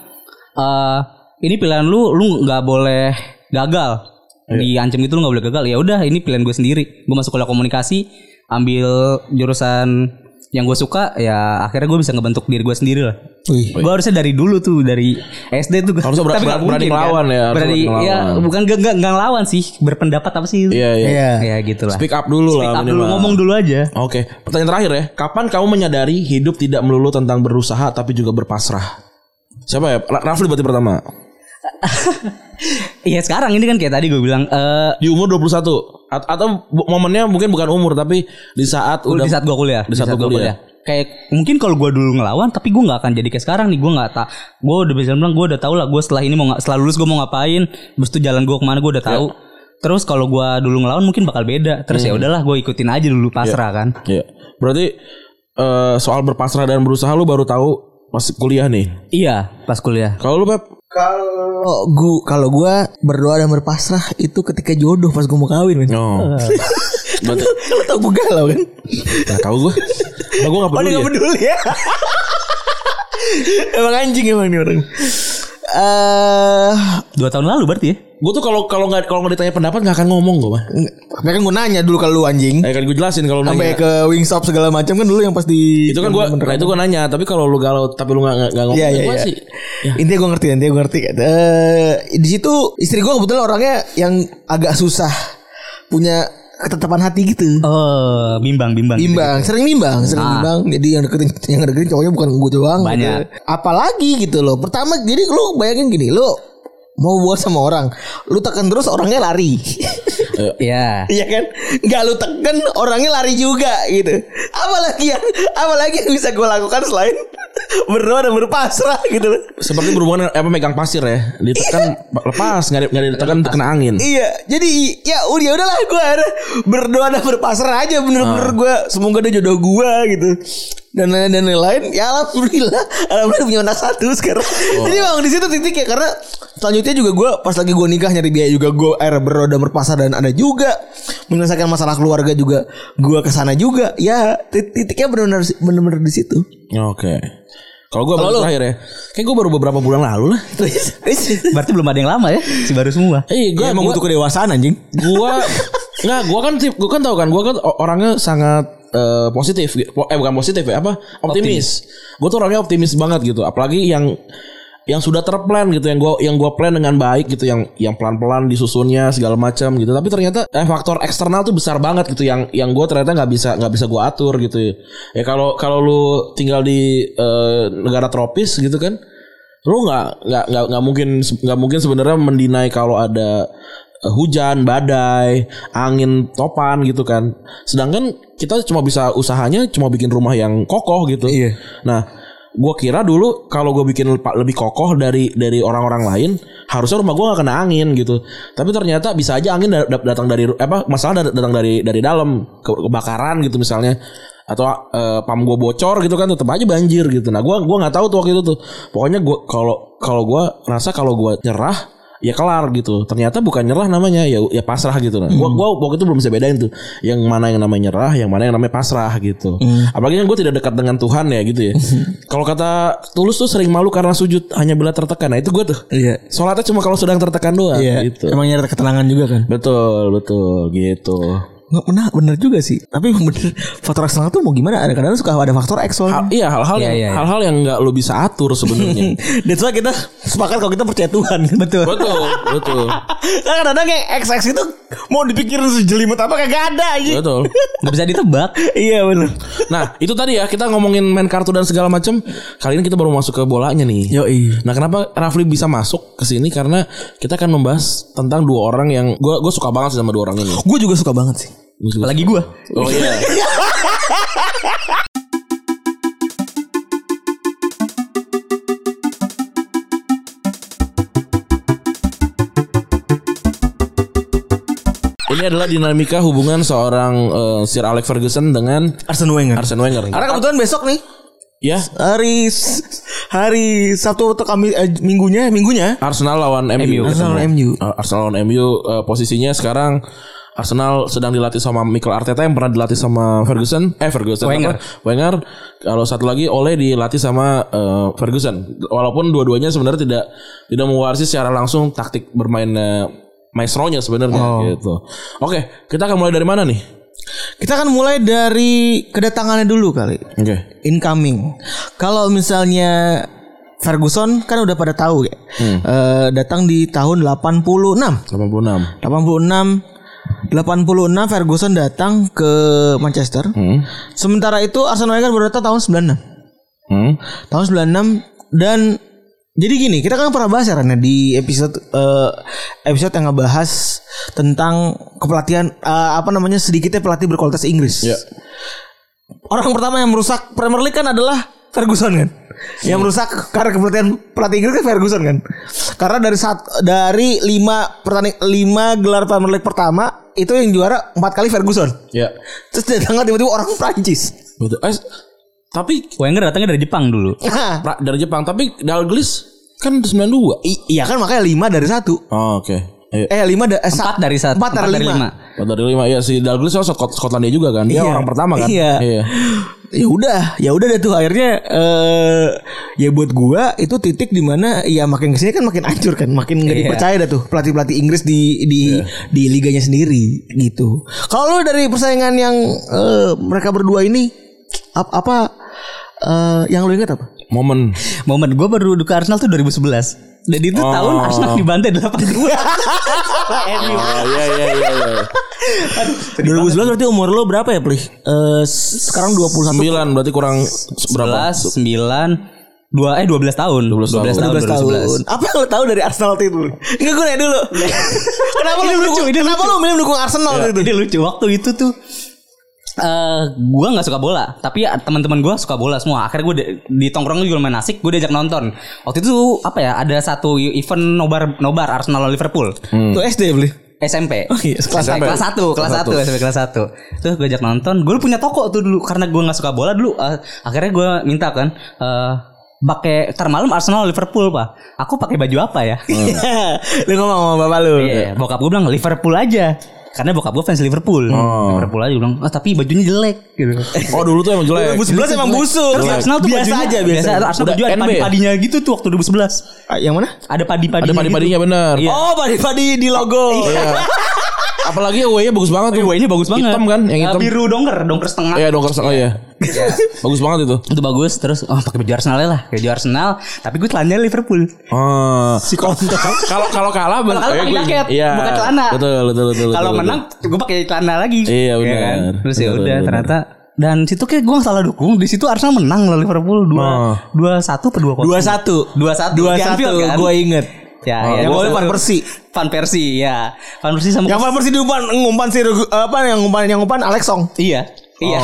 eh ini pilihan lu, lu nggak boleh gagal. Diancam gitu lu nggak boleh gagal. Ya udah, ini pilihan gue sendiri. Gue masuk kuliah komunikasi, ambil jurusan yang gue suka ya akhirnya gue bisa ngebentuk diri gue sendiri lah. Gue harusnya dari dulu tuh dari SD tuh Harusnya ber- Tapi nggak berani mungkin, ngelawan ya, harusnya Berani ya bukan gak, gak, gak ngelawan sih berpendapat apa sih Iya, iya. Iya. Ya gitu lah Speak up dulu Speak lah. up dulu minimal. ngomong dulu aja Oke, pertanyaan terakhir ya. Kapan kamu menyadari hidup tidak melulu tentang berusaha tapi juga berpasrah? Siapa ya? Ra- Rafli berarti pertama. <laughs> Iya sekarang ini kan kayak tadi gue bilang eh Di umur 21 Atau momennya mungkin bukan umur tapi di saat udah di saat gue kuliah di saat gua kuliah. kayak mungkin kalau gue dulu ngelawan tapi gue nggak akan jadi kayak sekarang nih gue nggak tak gue udah bisa bilang gue udah tahu lah gue setelah ini mau setelah lulus gue mau ngapain terus tuh jalan gue ke mana gue udah tahu terus kalau gue dulu ngelawan mungkin bakal beda terus ya udahlah gue ikutin aja dulu pasrah kan Iya. Berarti eh, soal berpasrah dan berusaha lu baru tahu pas kuliah nih. iya pas kuliah Kalau lu Pep? Kalau gua kalau gua berdoa dan berpasrah itu ketika jodoh pas gua mau kawin, men. Oh. <laughs> Berarti Lu tau gua galau kan? Gak tahu gue. Nah, gue gak Oh, peduli. dia ya. gak peduli ya. <laughs> emang anjing emang nih orang. Eh, dua tahun lalu berarti ya Gue tuh kalau kalau nggak kalau nggak ditanya pendapat nggak akan ngomong gue mah. tapi kan gue nanya dulu kalau lu anjing. Eh kan gue jelasin kalau Sampai ke Wingstop segala macam kan dulu yang pas di Itu kan gue, nah itu gue nanya. Tapi kalau lu galau tapi lu nggak nggak ngomong, Iya iya iya. sih. Intinya gue ngerti, intinya gue ngerti. Eh di situ istri gue kebetulan orangnya yang agak susah punya ketetapan hati gitu. oh bimbang bimbang gitu. Bimbang, sering bimbang, sering bimbang. Jadi yang deketin yang deketin cowoknya bukan gue doang. Banyak. gitu. Apalagi gitu loh. Pertama jadi lu bayangin gini, lu mau buat sama orang, lu tekan terus orangnya lari. Iya <laughs> Iya kan? Gak lu tekan orangnya lari juga gitu. Apalagi yang apalagi yang bisa gue lakukan selain <laughs> berdoa dan berpasrah gitu loh. Seperti berhubungan dengan apa megang pasir ya. Ditekan <laughs> lepas, nggak nggak ditekan kena angin. Iya, jadi ya udah ya udahlah gue berdoa dan berpasrah aja bener-bener gue semoga dia jodoh gue gitu. Dan lain dan lain-lain ya alhamdulillah alhamdulillah punya anak satu sekarang. Jadi memang di situ titik ya karena selanjutnya juga gue pas lagi gue nikah nyari biaya juga gue akhirnya berdoa dan berpasrah dan ada juga menyelesaikan masalah keluarga juga gue ke sana juga ya tit- titiknya benar-benar benar-benar di situ. Oke. Kalau gue baru terakhir ya. Kayak gue baru beberapa bulan lalu lah. <laughs> Berarti belum ada yang lama ya, si baru semua. Eh, gue Gue emang gua, butuh kedewasaan anjing. gua <laughs> nggak gua kan gua kan tahu kan gua kan orangnya sangat eh, positif Po- eh bukan positif ya apa? Optimis, Gua tuh orangnya optimis banget gitu apalagi yang yang sudah terplan gitu yang gua yang gua plan dengan baik gitu yang yang pelan-pelan disusunnya segala macam gitu. Tapi ternyata eh, faktor eksternal tuh besar banget gitu yang yang gua ternyata nggak bisa nggak bisa gua atur gitu. Ya kalau kalau lu tinggal di eh, negara tropis gitu kan lu nggak nggak nggak mungkin nggak mungkin sebenarnya mendinai kalau ada hujan badai angin topan gitu kan. Sedangkan kita cuma bisa usahanya cuma bikin rumah yang kokoh gitu. Iya. nah gua kira dulu kalau gue bikin lebih kokoh dari dari orang-orang lain harusnya rumah gua nggak kena angin gitu. Tapi ternyata bisa aja angin da- da- datang dari apa masalah da- datang dari dari dalam ke- kebakaran gitu misalnya. Atau eh, pam gue bocor gitu kan tetap aja banjir gitu. Nah gua gua nggak tahu tuh waktu itu tuh. Pokoknya gua kalau kalau gua rasa kalau gua nyerah ya kelar gitu. Ternyata bukan nyerah namanya ya ya pasrah gitu. Nah gua gua waktu itu belum bisa bedain tuh yang mana yang namanya nyerah yang mana yang namanya pasrah gitu. Apalagi kan gue tidak dekat dengan Tuhan ya gitu ya. <laughs> Kalau kata tulus tuh sering malu karena sujud hanya bila tertekan. Nah itu gue tuh. Iya. sholatnya cuma kalau sedang tertekan doang Iya. gitu. Emang nyari ketenangan juga kan. betul betul gitu Nggak benar bener juga sih. Tapi bener faktor eksternal tuh mau gimana? Ada kadang suka ada faktor X soalnya. Hal- iya hal-hal Iya, yang iya, iya. hal-hal yang nggak lo bisa atur sebenarnya <laughs> That's why kita sepakat kalau kita percaya Tuhan. <laughs> Betul. betul betul Karena kadang-kadang kayak XX itu mau dipikirin sejelimet apa kagak ada aja. betul <laughs> Gak bisa ditebak. iya bener. Nah itu tadi ya kita ngomongin main kartu dan segala macam. Kali ini kita baru masuk ke bolanya nih. Yoi. Nah kenapa Rafli bisa masuk ke sini karena kita akan membahas tentang dua orang yang gue gue suka banget sih sama dua orang ini. Gue juga suka banget sih. Apalagi gue. Oh iya. Ini adalah dinamika hubungan seorang eh, Sir Alex Ferguson dengan Arsene Wenger. Arsene Wenger. Karena kebetulan besok nih ya hari hari Sabtu atau Kamis eh, minggunya minggunya Arsenal lawan MU. Arsenal lawan MU. Uh, Arsenal lawan MU uh, posisinya sekarang Arsenal sedang dilatih sama Mikel Arteta yang pernah dilatih sama Ferguson eh Ferguson Wenger. apa? Wenger kalau satu lagi Ole dilatih sama uh, Ferguson walaupun dua-duanya sebenarnya tidak tidak mewarisi secara langsung taktik bermain uh, maestronya sebenarnya gitu. Oke, kita akan mulai dari mana nih? Kita akan mulai dari kedatangannya dulu kali. Oke. Incoming. Kalau misalnya Ferguson kan udah pada tahu ya. Eh, datang di tahun 86. 86. 86 86 Ferguson datang ke Manchester. Hmm. Sementara itu Arsene Wenger baru datang tahun 96. Hmm. Tahun 96 dan jadi gini, kita kan pernah bahas ya Ran, ya, di episode eh, episode yang ngebahas tentang kepelatihan eh, apa namanya sedikitnya pelatih berkualitas Inggris. Ya. Orang pertama yang merusak Premier League kan adalah Ferguson kan. Yang merusak karena kepelatihan pelatih Inggris kan Ferguson kan. Karena dari saat dari lima pertanding lima gelar Premier League pertama itu yang juara empat kali Ferguson. Ya. Terus datangnya tiba-tiba orang Prancis. Betul. Eh, tapi Wenger datangnya dari Jepang dulu. pra- dari Jepang tapi Dalglish kan 92. I- iya kan makanya lima dari satu. Oh, oke. Ayo. Eh lima da- eh, Empat dari satu. Empat dari lima. Empat dari lima ya si Dalglish oh, Skot Skotlandia juga kan. Dia Iya. orang pertama kan. Iya. <gasps> Ya udah, ya udah deh tuh akhirnya eh ya buat gua itu titik di mana ya makin ke sini kan makin hancur kan, makin nggak Iya. dipercaya dah tuh pelatih pelatih Inggris di di di liganya sendiri gitu. Kalau lu dari persaingan yang eh, mereka berdua ini ap- apa eh, yang lu ingat apa? Momen. Momen gue baru ke Arsenal tuh 2011. Dan itu Oh. tahun Arsenal dibantai 8-2. <laughs> Oh iya iya iya. iya. 2011 berarti umur lo berapa ya, Plih? Eh sekarang 21 Sembilan berarti kurang berapa? 11, 9, 2 eh 12 tahun. 12 tahun. 12 tahun. 12 tahun. 2011. Apa yang lo tahu dari Arsenal waktu itu? Enggak gue nanya dulu. <laughs> kenapa Ini lu lucu, kenapa lucu. lu milih mendukung Arsenal waktu itu? Ini lucu waktu itu tuh eh gue nggak suka bola, tapi ya teman-teman gue suka bola semua. Akhirnya gue di, di tongkrong juga main asik, gue diajak nonton. Waktu itu apa ya? Ada satu event nobar nobar Arsenal lawan Liverpool. Tuh SD beli. SMP. Oh iya, kelas SMP. kelas 1, kelas 1, SMP kelas 1. Terus gue ajak nonton. Gue punya toko tuh dulu karena gue nggak suka bola dulu. Eh, akhirnya gue minta kan eh pakai ntar malam Arsenal Liverpool pak. Aku pakai baju apa ya? <laughs> lu ngomong sama bapak lu. Iya, bokap gue bilang Liverpool aja. Karena bokap gue fans Liverpool. Liverpool aja Gua bilang, ah tapi bajunya jelek gitu. Oh dulu tuh emang jelek. 2011 emang busuk. Terus Arsenal tuh biasa bajunya- aja biasa. Arsenal Udah baju ada ya? padi-padinya gitu tuh waktu 2011. Ah, yang mana? Ada padi-padinya. Ada padi-padinya bener. Iya. Oh, padi-padi di logo. Iya. Apalagi away-nya bagus banget tuh. Ini bagus banget. Hitam kan, yang hitam. biru dongker, dongker setengah. Iya dongker oh iya. bagus banget itu. Itu bagus terus oh pakai baju Arsenal lah, kayak baju Arsenal, tapi gue telanjang Liverpool. Oh. Si kontol. Kalau kalau kalah Kalau kalah eh, pakai jaket, Iya. bukan celana. Betul betul betul. Kalau menang gue pakai celana lagi. Iya, Ya benar. kan? Terus ya udah ternyata dan situ kayak gue gak salah dukung. Di situ Arsenal menang lawan Liverpool dua dua satu per dua Dua satu. dua satu Dua satu. Kan? Gue inget. Ya, Oh, ya, yang golnya satu. Van Persie. Van Persie ya. Van Persie sama Yang Van Persie diumpan ngumpan si apa yang ngumpan yang ngumpan Alex Song. Iya. Iya.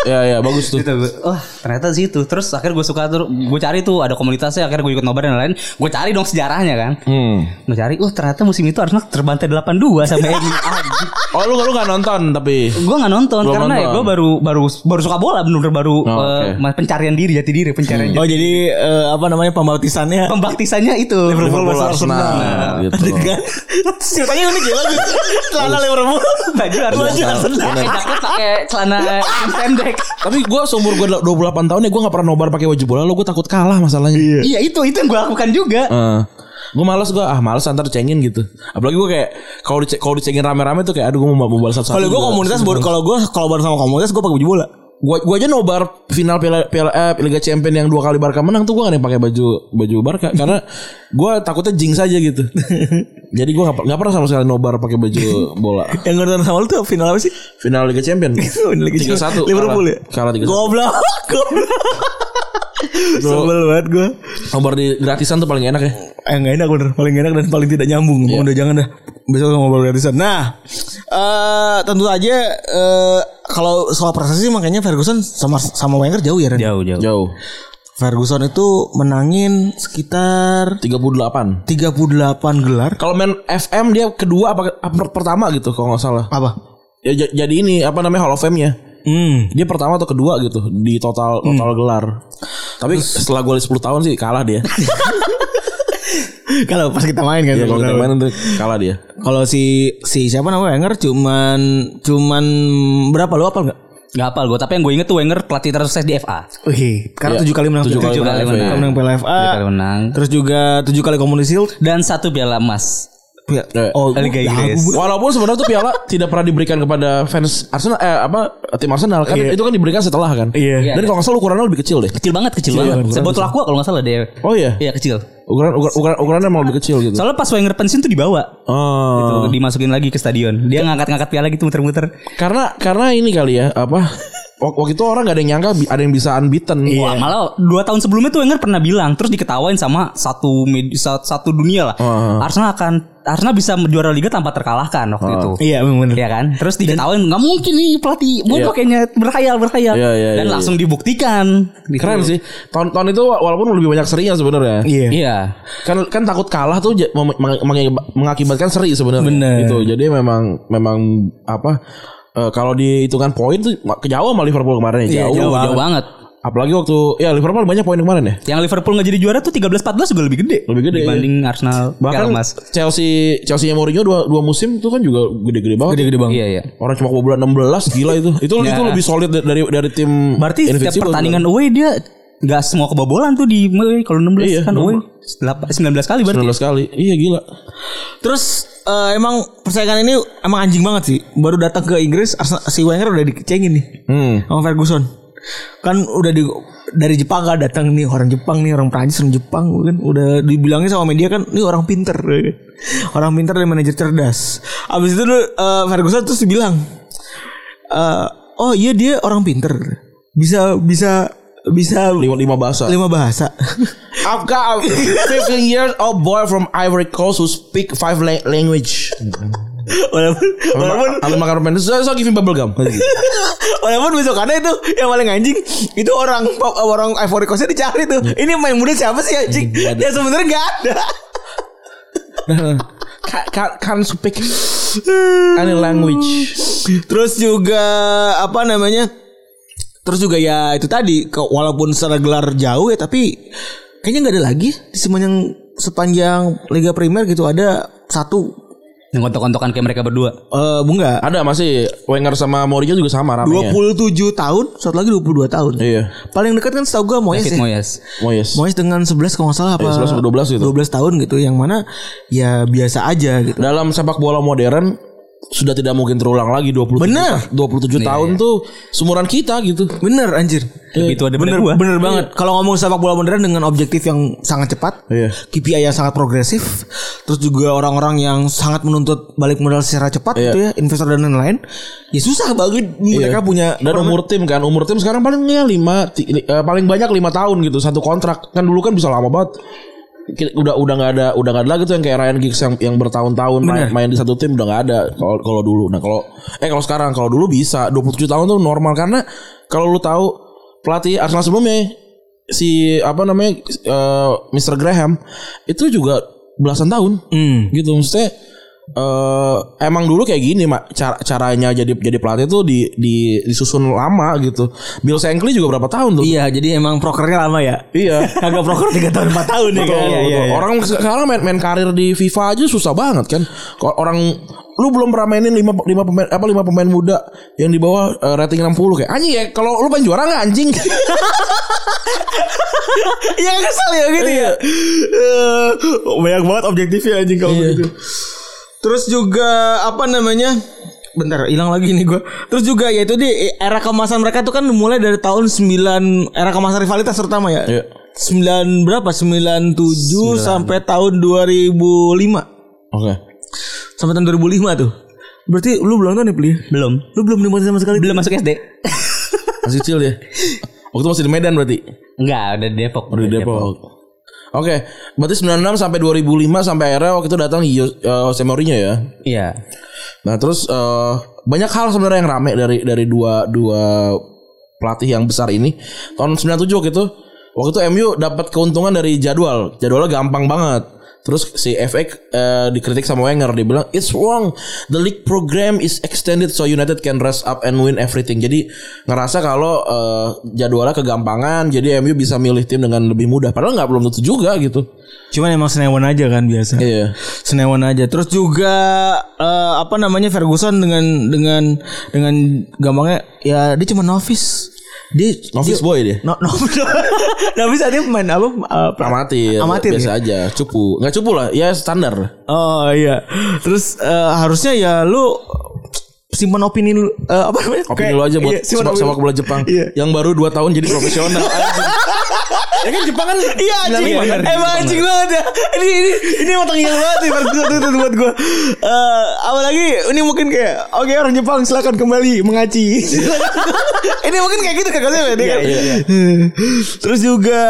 Iya iya bagus tuh. Gitu, wah ternyata di situ terus akhirnya gue suka tuh gue cari tuh ada komunitasnya akhirnya gue ikut nobar dan lain gue cari dong sejarahnya kan Hmm. gue cari oh ternyata musim itu Arsenal terbantai 8-2 sama MU <laughs> Anjing. Oh lu lu gak nonton tapi. gue nggak nonton Belum karena ya nonton. gue baru baru baru suka bola bener-bener baru Oh, eh, oke. pencarian diri jati diri pencarian Oh jati. jadi eh, apa namanya pembautisannya pembaptisannya itu Liverpool versus Arsenal. Arsenal. Gitu. Kan? Ceritanya unik ya. <laughs> Celana Liverpool. baju Baju Arsenal jaket pakai celana <laughs> pendek Tapi gue seumur gue 28 tahun ya gue gak pernah nobar pakai baju bola lo gue takut kalah masalahnya. iya itu itu yang gue lakukan juga gue males gue ah males antar cengin gitu. Apalagi gue kayak kalau di kalau dicengin rame-rame tuh kayak aduh gue mau mau balas satu. Kalau gue komunitas kalau gue kalau bareng sama komunitas gue pakai baju bola. Gue gue aja nobar final piala piala eh, Liga Champion yang dua kali Barca menang tuh gue gak ada yang pakai baju baju Barca karena gue takutnya jinx aja gitu. <laughs> Jadi gue gak, gak pernah sama sekali nobar pakai baju bola. <laughs> Yang nonton sama lu tuh final apa sih? Final Liga Champion. <laughs> Tiga satu. Liverpool ya. Kalah tiga satu. Goblok. Goblok. <laughs> Sebel banget gue. Nobar di gratisan tuh paling enak ya. Eh nggak enak bener Paling enak dan paling tidak nyambung Udah jangan dah Besok ngobrol gratisan Nah eh Tentu aja eh Kalau soal prestasi sih Makanya Ferguson sama sama Wenger jauh ya Ren jauh jauh Jauh. Ferguson itu menangin sekitar 38. 38 gelar Kalau main FM dia kedua apa, apa pertama gitu kalau nggak salah. Apa? Ya jadi ini apa namanya Hall of Fame-nya. Hmm Dia pertama atau kedua gitu di total total gelar. Tapi setelah gue 10 tahun sih kalah dia. <laughs> Kalau pas kita main kan Iya kalau kita main tuh kalah dia. Kalau si si siapa namanya Wenger cuman cuman berapa lu apa enggak? Gak hafal gue Tapi yang gue inget tuh Wenger pelatih tersukses di FA Wih, karena Iya, tujuh kali menang tujuh kali tujuh menang kali menang, menang Piala FA. Tujuh kali menang. Terus juga tujuh kali Community Shield. Dan satu piala emas Eh, Oh, Liga Inggris. Walaupun sebenarnya tuh piala tidak pernah diberikan kepada fans Arsenal eh apa tim Arsenal kan itu kan diberikan setelah kan. Iya. Dan kalau nggak salah ukurannya lebih kecil deh. Kecil banget Kecil banget Sebotol aqua kalau gak salah deh Oh iya. Iya kecil Ukuran ukuran ukuran ukurannya emang lebih kecil gitu. Soalnya pas Wenger pensiun tuh dibawa Oh. Tuh, dimasukin lagi ke stadion. Dia ngangkat-ngangkat piala gitu muter-muter. Karena karena ini kali ya apa waktu itu orang gak ada yang nyangka ada yang bisa unbeaten. Wah, malah dua tahun sebelumnya tuh Wenger pernah bilang, terus diketawain sama satu satu, dunia lah. Arsenal akan Arsenal bisa juara liga tanpa terkalahkan waktu itu. Iya, memang benar. Iya kan? Terus diketawain nggak mungkin nih pelatih bodoh Iya. kayaknya berkhayal berkhayal. Iya, iya, Dan iya, langsung dibuktikan. Gitu. Keren sih. Tahun-tahun itu wa- walaupun lebih banyak serinya sebenarnya. Iya. Iya. Kan kan takut kalah tuh mengakibatkan seri sebenarnya. Bener. Itu. Jadi memang memang apa eh, kalau dihitungan poin tuh kejauh sama Liverpool kemarin Iya, ya. jauh. Jauh, banget. jauh banget. Apalagi waktu ya Liverpool banyak poin kemarin ya. Yang Liverpool nggak jadi juara tuh 13-14 juga lebih gede. Lebih gede, dibanding Arsenal. Bahkan Piala Emas. Chelsea Chelsea-nya Mourinho dua, dua musim itu kan juga gede-gede banget. Gede-gede banget. Iya iya. Orang cuma kebobolan 16 gila itu. Itu Ya. <laughs> itu lebih solid dari dari tim Berarti setiap pertandingan away dia nggak semua kebobolan tuh di kalau 16 Iya, kan away 19 kali berarti. 19 kali. Iya gila. Terus eh, emang persaingan ini emang anjing banget sih. Baru datang ke Inggris Arsenal- si Wenger udah dicengin nih Hmm. sama Ferguson. Kan udah di dari Jepang kan datang nih orang Jepang nih orang Prancis orang Jepang kan udah dibilangin sama media kan ini orang pinter orang pinter dan manajer cerdas abis itu eh, Ferguson terus bilang eh, oh iya dia orang pinter bisa bisa bisa Lima, lima bahasa. lima bahasa I've got a 15 years old boy from Ivory Coast who speak five la- language. walaupun walaupun Ambil makan permen So, so give me bubble gum walaupun besokannya itu yang paling anjing itu orang orang Ivory Coastnya dicari tuh. Ini main muda siapa sih anjing? Ya sebenarnya nggak ada. Ca- Can't speak Any language Terus juga apa namanya? Terus juga ya itu tadi ke, walaupun secara gelar jauh ya tapi kayaknya nggak ada lagi di sepanjang sepanjang Liga Primer gitu ada satu Yang kontok-kontokan kayak mereka berdua. eh bunga Ada masih Wenger sama Mourinho juga sama ramenya 27 tahun, satu lagi 22 tahun. Iya Paling dekat kan setahu gue Moyes David ya. Moyes. Moyes Moyes dengan 11 kalau nggak salah apa Iya, 11 atau 12 gitu. 12 tahun gitu yang mana ya biasa aja gitu. Dalam sepak bola modern Sudah tidak mungkin terulang lagi 27 Bener. 27 tahun tuh Sumuran kita gitu Bener anjir. Begitu ada Bener, bener gua. bener banget. Kalau ngomong sepak bola modern dengan objektif yang sangat cepat, Iya. KPI yang sangat progresif, terus juga orang-orang yang sangat menuntut balik modal secara cepat Iya. gitu ya, investor dan lain-lain, ya susah banget mereka punya Dan umur tim kan Umur tim sekarang paling ya 5 Paling banyak 5 tahun gitu Satu kontrak Kan dulu kan bisa lama banget Udah udah nggak ada udah nggak ada lagi tuh yang kayak Ryan Giggs yang yang bertahun-tahun main, main di satu tim udah nggak ada kalau kalau dulu. Nah kalau eh kalau sekarang kalau dulu bisa. 27 tahun tuh normal karena kalau lu tahu pelatih Arsenal sebelumnya si apa namanya eh, Mr Graham itu juga belasan tahun. Hmm. gitu maksudnya eh emang dulu kayak gini mak cara caranya jadi jadi pelatih tuh di, di disusun lama gitu Bill Shankly juga berapa tahun tuh Iya, jadi emang prokernya lama ya. iya <laughs> Agak proker 3 tahun 4 tahun ya Betul, kan. betul. Orang sekarang main, main karir di FIFA aja susah banget kan. Kalau orang lu belum pernah mainin 5 lima pemain apa lima pemain muda yang di bawah eh, rating 60 kayak anjing ya kalau lu pengen juara nggak anjing <laughs> Iya kesel ya gitu ya. Eh, banyak banget objektifnya anjing kalau Iya. gitu. Terus juga apa namanya? Bentar, hilang lagi nih gua. Terus juga ya itu di era kemasan mereka tuh kan mulai dari tahun 9 era kemasan rivalitas terutama ya. Iya. 9 berapa? 97 sampai tahun 2005. oke Sampai tahun 2005 tuh. Berarti lu belum nonton ya, Pli? Belum. Lu belum nikmatin sama sekali. Belum masuk SD. <laughs> masih kecil ya waktu masih di Medan berarti Enggak, udah di Depok. Udah di Depok Oke, berarti 96 sampai 2005 sampai akhirnya waktu itu datang eh, Jose Mourinho ya. Iya. Nah terus eh, banyak hal sebenarnya yang rame dari dari dua dua pelatih yang besar ini tahun 97 gitu. Waktu itu MU dapat keuntungan dari jadwal, jadwalnya gampang banget. Terus si FA eh, dikritik sama Wenger, dia bilang it's wrong. The league program is extended so United can rest up and win everything. Jadi ngerasa kalau eh, jadwalnya kegampangan, jadi MU bisa milih tim dengan lebih mudah. Padahal nggak belum tentu juga gitu. Cuman emang senewan aja kan biasa. Iya. Senewan aja. Terus juga eh, apa namanya Ferguson dengan dengan dengan gampangnya ya dia cuma novice. Dia Novice dia- boy dia. No, <laughs> no, novice dia pemain apa? pra- Amatir, Amatir, biasa aja, cupu, nggak cupu lah, ya standar. Oh iya. Terus eh, harusnya ya lu simpan opini lu eh, apa namanya? Opini Kayak- lu aja buat iya, sepak, sepak bola Jepang Iya. yang baru 2 tahun jadi profesional. <laughs> <laughs> Ya kan Jepang kan Iya anjing, 95 kan? emang anjing banget ya. Ini ini ini emang tengil banget Ferguson itu buat gue. Eh, apalagi ini mungkin kayak oke orang Jepang silakan kembali mengaci. <laughs> ini mungkin kayak gitu kan dia kan. Terus juga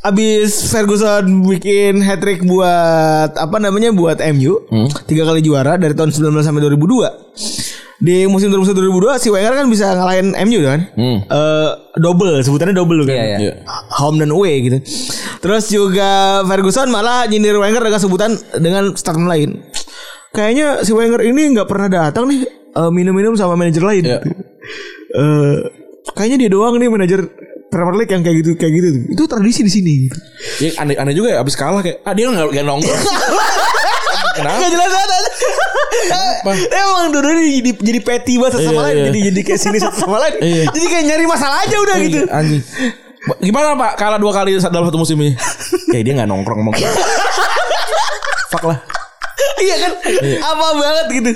Abis Ferguson bikin hat trick buat apa namanya buat MU tiga kali juara dari tahun 19 sampai 2002 di musim 2001 2002 si Wenger kan bisa ngalahin MU kan Hmm. Eh, double sebutannya double kan iya. Iya. home dan away gitu. Terus juga Ferguson malah nyindir Wenger dengan sebutan dengan statement lain. Kayaknya si Wenger ini nggak pernah datang nih eh, minum-minum sama manajer lain. Iya. Eh, kayaknya dia doang nih manajer Premier League yang kayak gitu kayak gitu. Itu tradisi di sini. Ya, aneh, aneh juga ya abis kalah kayak ah dia nggak nggak nongkrong. <laughs> Kenapa? Gak jelas banget. Emang dua jadi, jadi petty banget sama Iya, lain. iya. Jadi jadi kayak sini sama lain. Iya. Jadi kayak nyari masalah aja udah gitu. Anjing. Gimana Pak kalah dua kali dalam satu musim ini? <laughs> Kayak dia nggak nongkrong ngomong. <laughs> Fuck lah. iya kan? Apa banget gitu.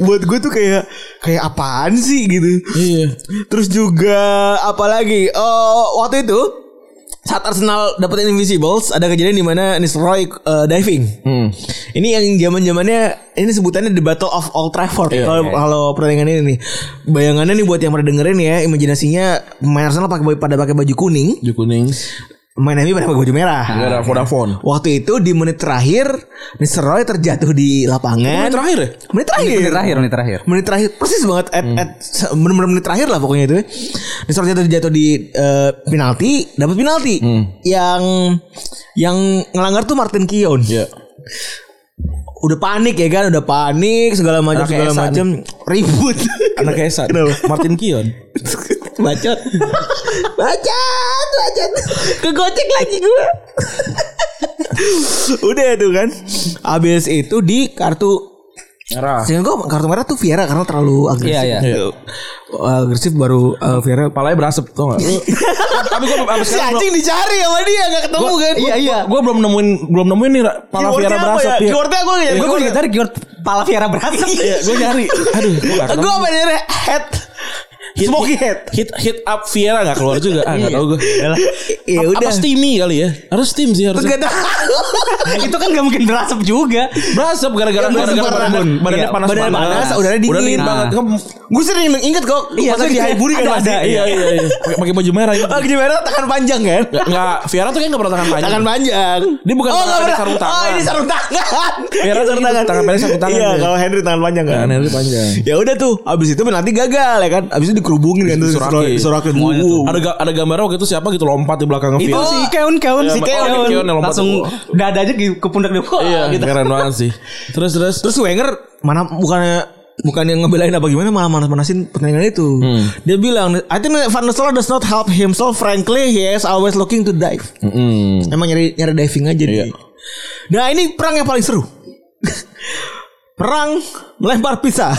Buat gue tuh kayak kayak apaan sih gitu. Iya. Terus juga apalagi oh waktu itu saat Arsenal dapetin Invisibles ada kejadian di mana Nistelrooy uh, diving. Ini yang zaman-zamannya ini sebutannya the Battle of Old Trafford. Kalau kalau pertandingan ini nih. Bayangannya nih buat yang pernah dengerin ya, imajinasinya pemain Arsenal pakai pada pakai baju kuning, Baju kuning. Pemain MU pada pakai baju merah. Gara Vodafone. Waktu itu di menit terakhir Nistelrooy terjatuh di lapangan. Menit terakhir ya? Menit terakhir. Menit terakhir, menit terakhir. Menit terakhir persis banget at, at bener-bener menit terakhir lah pokoknya itu. Nistelrooy jatuh jatuh di eh, penalti, dapat penalti. Yang yang ngelanggar tuh Martin Kion. Iya. Udah panik ya kan, udah panik segala macam segala macam ribut. Anak Esa. <laughs> Martin Kion. <laughs> bacot. bacot, bacot. Kegocek lagi gue. udah tuh kan. Habis itu di kartu Merah. Sehingga gue kartu merah tuh Viera karena terlalu agresif. Iya, iya. Iya. agresif baru uh, Viera Palanya berasap tau gak? Tapi gue abis si anjing dicari sama dia gak ketemu kan Iya, iya. Gue belum nemuin belum nemuin nih pala Viera berasap ya? ya. Keywordnya gue nyari Gue cari keyword pala Viera berasap. Iya, gue nyari. Aduh, gue gak ketemu. Gue apa nyari head Smoky head Hit hit up Viera gak keluar juga. Ah, gak tau gue. Ya Apa udah steamy kali ya? Harus steam sih harusnya. Gak <laughs> itu kan gak mungkin berasap juga. Berasap gara-gara Ya, gara-gara karena- badannya, badannya iya, panas banget. panas, udaranya dingin. Udah dingin Nah. banget. Kan Gue sering inget kok Iya, tapi di Haiburi kan ada- Iya iya iya. <laughs> Pakai pakai baju merah itu. Oh gini merah tangan panjang kan Enggak Viera tuh kayak enggak pernah tangan panjang. Tangan panjang Dia bukan oh, tangan sarung tangan. Oh ini sarung tangan Viera tuh gitu, tangan pendek, sarung tangan Iya kalau Henry tangan panjang kan Tangan Henry panjang. Ya udah tuh Abis itu penalti gagal ya kan Abis itu dikerubungin kan. Disurakin Semuanya tuh. Ada ga- ada gambar waktu itu siapa gitu lompat di belakang Itu si Keon Keon Iya, si yang lompat. Langsung dada aja ke pundak dia. Iya, gitu. keren banget sih. Terus terus Terus Wenger mana bukannya bukan yang ngebelain apa gimana malah manas-manasin pertandingan itu. Dia bilang, I think Van der Sar does not help himself. Frankly, he is always looking to dive. Mm-mm. Emang nyari nyari diving aja Iya. dia. Nah ini perang yang paling seru. <laughs> perang melempar pizza.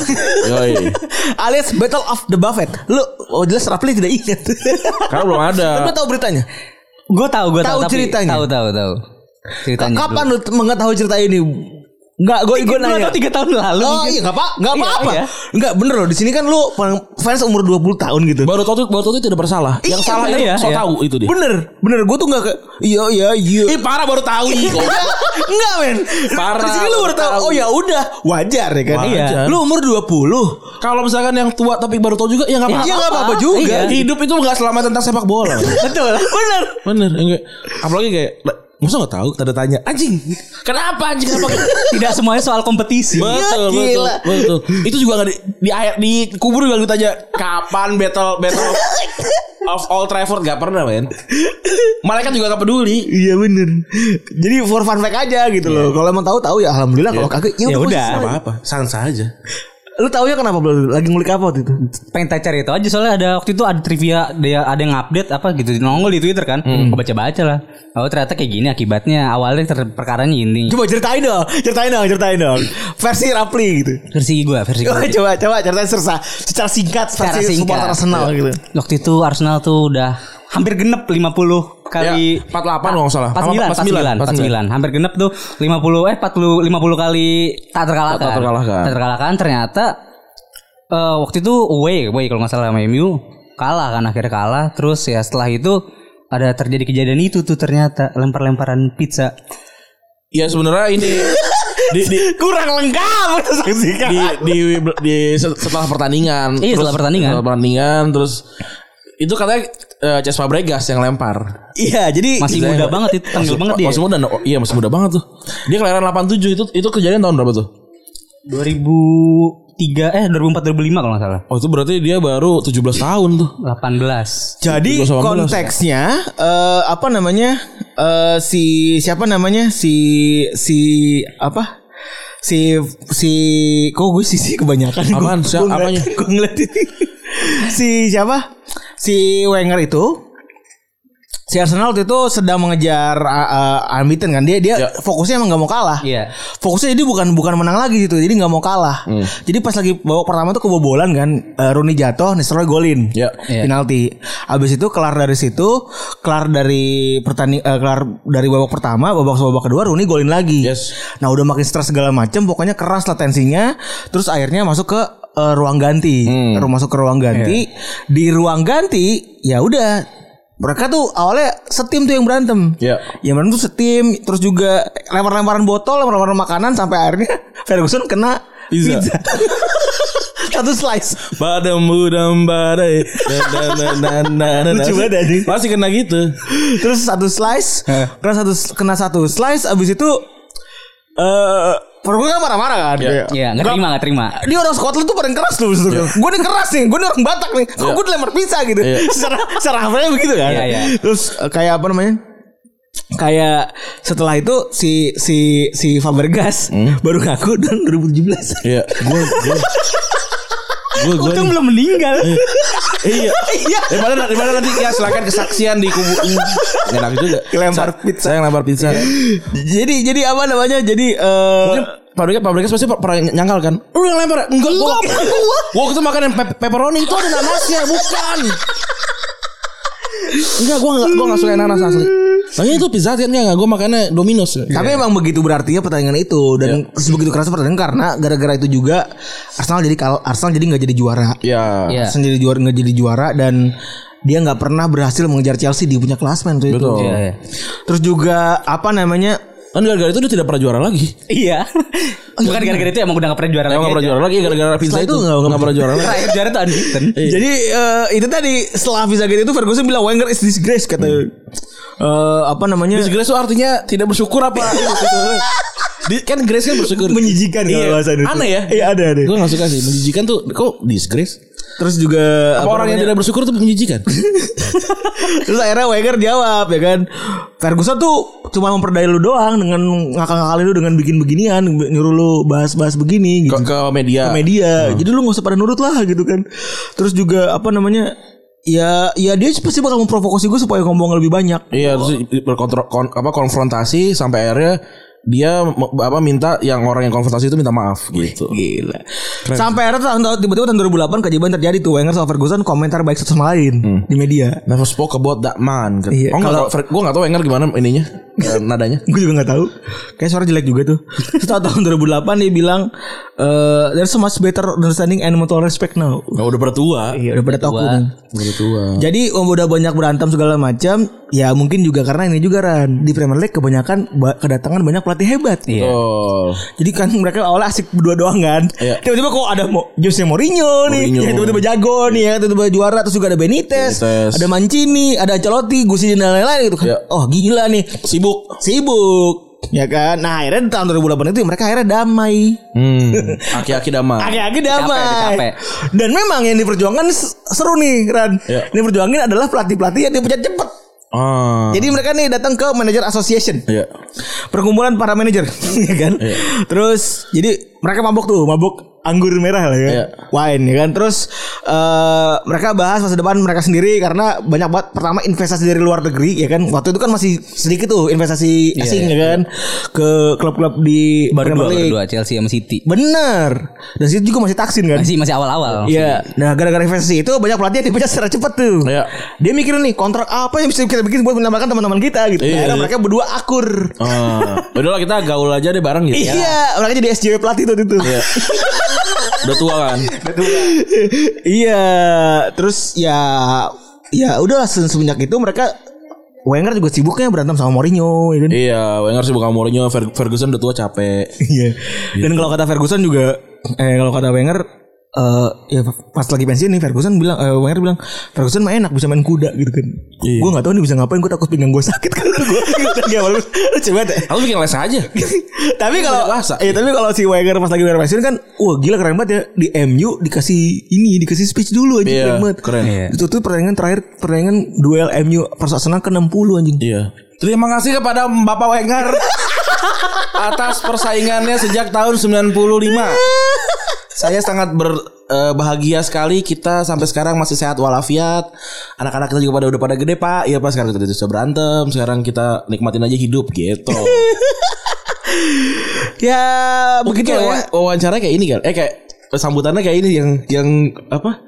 Yoi. <laughs> Alias Battle of the Buffet. Lu oh jelas Rapli tidak ingat. Karena belum ada. <laughs> Tapi tahu beritanya. Gue tahu, gue tahu. Tahu tapi- ceritanya? Tahu, tahu, tahu. Ceritanya. Kapan lu mengetahui cerita ini? Enggak, gue gue nanya. Tiga tahun lalu. Oh mungkin. iya nggak apa nggak Iya, apa-apa. iya. Enggak bener loh di sini kan lu fans umur 20 tahun gitu. Baru tahu baru tahu itu tidak bersalah. Yang Iya, salah itu iya, so iya. tahu itu dia. Bener, bener. Gue tuh nggak ke. Iya, iya, iya. Ih parah baru tahu. Enggak <laughs> men. Parah, Di sini lu baru tahu. Oh ya udah, wajar ya kan. Wajar. Iya. Lu umur 20 Kalau misalkan yang tua tapi baru tahu juga ya nggak apa-apa. Iya nggak apa-apa juga. Iya. Hidup itu nggak selama tentang sepak bola. <laughs> Betul. Bener. Bener, enggak. Apalagi kayak Masa gak tahu tanda tanya Anjing Kenapa anjing Kenapa Tidak semuanya soal kompetisi. Betul, betul, gila. betul. Itu juga gak di di ayat di kubur juga ditanya kapan battle battle of Old Trafford gak pernah men. Malaikat juga gak peduli. Iya bener. Jadi for fun fact aja gitu loh. Kalau emang tahu tahu ya alhamdulillah. Kalau kagak ya Ya udah. udah. pasti Apa apa, sans aja. Lu tahu ya kenapa belum lagi ngulik apa waktu itu? pengen tak cari itu aja soalnya ada waktu itu ada trivia dia ada yang update apa gitu nongol di Twitter kan Hmm. Gua baca baca lah oh ternyata kayak gini akibatnya awalnya ter- perkaranya ini Coba ceritain dong, ceritain dong, ceritain dong. Versi Rapli gitu. versi gue versi gue coba coba ceritain sersa secara singkat Secara versi singkat. Arsenal gitu. waktu itu Arsenal tuh udah hampir genep 50 kali Ya, 48 kalau nggak salah. 49 49 49 hampir genep tuh 50 eh 40 50 kali tak terkalahkan Tak terkalahkan. tak terkalahkan ternyata eh, waktu itu away away kalau nggak salah sama MU kalah kan akhirnya kalah terus ya setelah itu ada terjadi kejadian itu tuh ternyata lempar-lemparan pizza Ya sebenarnya ini <laughs> di di Kurang lengkap saksikan. di, di, di setelah pertandingan. Iya, setelah pertandingan. Setelah pertandingan terus itu katanya eh, Ces Fabregas yang lempar. Iya, jadi masih muda banget itu tanggal banget dia Masih muda, no? iya masih muda banget tuh. Dia kelahiran 87 itu itu kejadian tahun berapa tuh? 2003 eh 2004 2005 kalau nggak salah Oh itu berarti dia baru 17 tahun tuh. 18 Jadi 18. konteksnya eh, apa namanya eh, si siapa namanya si si apa si si kok gue sih si kebanyakan Apaan? Siapa? gua ngeliat- Apanya? gua ngeliat ini. Si siapa si Wenger itu si Arsenal waktu itu sedang mengejar uh, uh, unbeaten kan dia dia Ya. fokusnya emang nggak mau kalah Iya. fokusnya jadi bukan bukan menang lagi gitu jadi nggak mau kalah jadi pas lagi babak pertama tuh kebobolan kan uh, Rooney jatuh Nistelrooy golin Ya. Iya. penalti abis itu kelar dari situ kelar dari pertanding eh, kelar dari babak pertama babak babak kedua Rooney golin lagi Yes. nah udah makin stres segala macam pokoknya keras lah tensinya terus akhirnya masuk ke eh, ruang ganti Hmm. Masuk ke ruang ganti Iya. di ruang ganti ya udah mereka tuh awalnya setim tuh yang berantem. Iya. Yang berantem tuh setim, terus juga lempar-lemparan botol, lempar-lemparan makanan sampai akhirnya <laughs> Ferguson kena Pizza. pizza. <laughs> Satu slice. Badam budam badai. Lucu banget, anjing. Masih kena gitu. Terus satu slice, kena satu kena satu slice abis itu eh Ferguson kan marah-marah kan. Kayak, Iya, nggak terima, nggak terima. Dia orang Scotland tuh paling keras tuh Iya. Gue nih keras nih Gue nih orang Batak nih Kok gue dilempar pizza gitu <laughs> Secara Secara hafalnya begitu kan Iya, iya. Terus eh, kayak apa namanya Kayak setelah itu si si si Fabregas Hmm? baru ngaku dan 2017. Iya, gue gue <laughs> gue gue Untung belum meninggal. Iya. Iya. Daripada daripada nanti ya silakan kesaksian di kubu. Enak juga. Kelempar Sa- pizza. Saya ngelempar pizza. jadi jadi apa namanya? Jadi eh Mungkin pabrikas pabrikas pasti pernah nyangkal kan. Lu yang lempar? Enggak, gua. Gua. Gua itu makan yang pe- pepperoni itu ada nanasnya, bukan. Enggak, gua enggak gua enggak suka yang nanas asli. Makanya itu pizza kan enggak, gua makannya Domino's. Tapi emang begitu berarti ya pertandingan itu dan terus begitu keras pertandingan karena gara-gara itu juga Arsenal jadi kal Arsenal jadi nggak jadi juara. ya. Iya. Arsenal jadi juara nggak jadi juara dan dia nggak pernah berhasil mengejar Chelsea di punya klasmen tuh itu. Betul. Iya, iya. Terus juga apa namanya? Kan gara-gara itu dia tidak pernah juara lagi. Iya. <laughs> Bukan gara-gara itu emang udah gak pernah juara Emang lagi. enggak pernah juara lagi gara-gara pizza Setelah itu itu nggak- enggak pernah juara lagi. Terakhir juara tuh unbeaten. Jadi eh, itu tadi setelah visa gate itu Ferguson bilang Wenger is disgrace kata eh, apa namanya? Disgrace itu artinya tidak bersyukur apa? <laughs> Di, kan Grace kan bersyukur. menjijikan Iya. kalau bahasa itu. Aneh ya? Iya ada ada. Gue gak suka sih Menjijikan tuh Kok disgrace? Terus juga Apa, orang yang tidak bersyukur tuh menjijikan? <laughs> Terus akhirnya Wenger jawab ya kan Ferguson tuh cuma memperdaya lu doang dengan ngakal-ngakalin lu dengan bikin beginian nyuruh lu bahas-bahas begini gitu. ke, ke media ke media. Jadi lu gak usah pada nurut lah gitu kan. Terus juga apa namanya? Ya ya dia pasti bakal memprovokasi gue supaya ngomong lebih banyak. Iya terus berkontro, kon, apa konfrontasi sampai akhirnya dia apa minta yang orang yang konfrontasi itu minta maaf gitu. Gila. Sampai akhirnya tahun tiba-tiba tahun 2008 keajaiban terjadi tuh Wenger sama Ferguson komentar baik satu sama lain di media. Never spoke about that man. Gitu. Iya, oh, kalau- kalau gue gak tahu Wenger gimana ininya <laughs> eh, nadanya. Gue juga gak tahu. Kayak suara jelek juga tuh. <laughs> Setelah tahun 2008 dia bilang eh there's so much better understanding and mutual respect now. Gak udah bertua. Iya udah pada nih. Udah tua. Jadi om udah banyak berantem segala macam, ya mungkin juga karena ini juga Ran di Premier League kebanyakan ba- kedatangan banyak pelatih hebat. Iya. Oh. Jadi kan mereka awalnya asik berdua doang kan. Iya. Tiba-tiba kok ada Mo- Jose Mourinho nih, Mourinho. yang tiba-tiba jago nih, ya tiba-tiba juara terus juga ada Benitez, Benitez. ada Mancini, ada Ancelotti, Gusi dan lain-lain gitu kan. Iya. Oh gila nih, Sibuk. sibuk. Ya kan. Nah akhirnya di tahun 2008 itu mereka akhirnya damai. Hmm. <laughs> Aki-aki damai. Aki-aki damai. Capek, capek. Dan memang yang diperjuangkan seru nih Ran. Iya. Yang diperjuangin adalah pelatih-pelatih yang dipecat cepet. Ah. Jadi mereka nih datang ke manager association. Iya. Perkumpulan para manajer, <laughs> ya kan? Iya. Terus jadi mereka mabuk tuh, mabuk anggur merah lah ya. Iya. Wine ya kan. Terus eh mereka bahas masa depan mereka sendiri karena banyak banget pertama investasi dari luar negeri ya kan. Waktu itu kan masih sedikit tuh investasi asing ya kan ke klub-klub di Baru dua, baru dua Chelsea sama City. Bener. Dan situ juga masih taksin kan. Masih masih awal-awal. Iya. Nah, gara-gara investasi itu banyak pelatih yang dipecat secara cepat tuh. Iya. Dia mikirin nih kontrak apa yang bisa kita bikin buat menambahkan teman-teman kita gitu. Iya, Akhirnya iya. mereka berdua akur. Ah. Udahlah kita gaul aja deh bareng gitu. Iya, mereka jadi SJW pelatih tuh itu. Iya. <laughs> Udah tua kan. iya, terus ya ya udah se- semenjak itu mereka Wenger juga sibuknya berantem sama Mourinho ya kan. Iya, Wenger sih bukan Mourinho, Fer- Ferguson udah tua capek. Iya. Dan kalau kata Ferguson juga eh kalau kata Wenger eh ya pas lagi pensiun nih Ferguson bilang eh, Wenger bilang Ferguson mah enak bisa main kuda gitu kan. Iya. Gue nggak tahu nih bisa ngapain gue takut pinggang gue sakit <laughs> kan gue coba deh. Aku bikin les aja. <laughs> tapi kalau eh tapi kalau si Wenger pas lagi pensiun kan wah gila keren banget ya di MU dikasih ini dikasih speech dulu aja Iya, keren banget. keren. Iya. Itu tuh pertandingan terakhir pertandingan duel MU Arsenal ke 60 anjing. Iya. Terima kasih kepada Bapak Wenger <laughs> atas persaingannya sejak tahun 95. Saya sangat berbahagia sekali kita sampai sekarang masih sehat walafiat. Anak-anak kita juga pada udah pada gede, Pak. Iya, Pak, sekarang kita bisa berantem. Sekarang kita nikmatin aja hidup gitu. <laughs> Ya begitu ya. wawancara kayak ini kan. Eh kayak sambutannya kayak ini yang yang apa?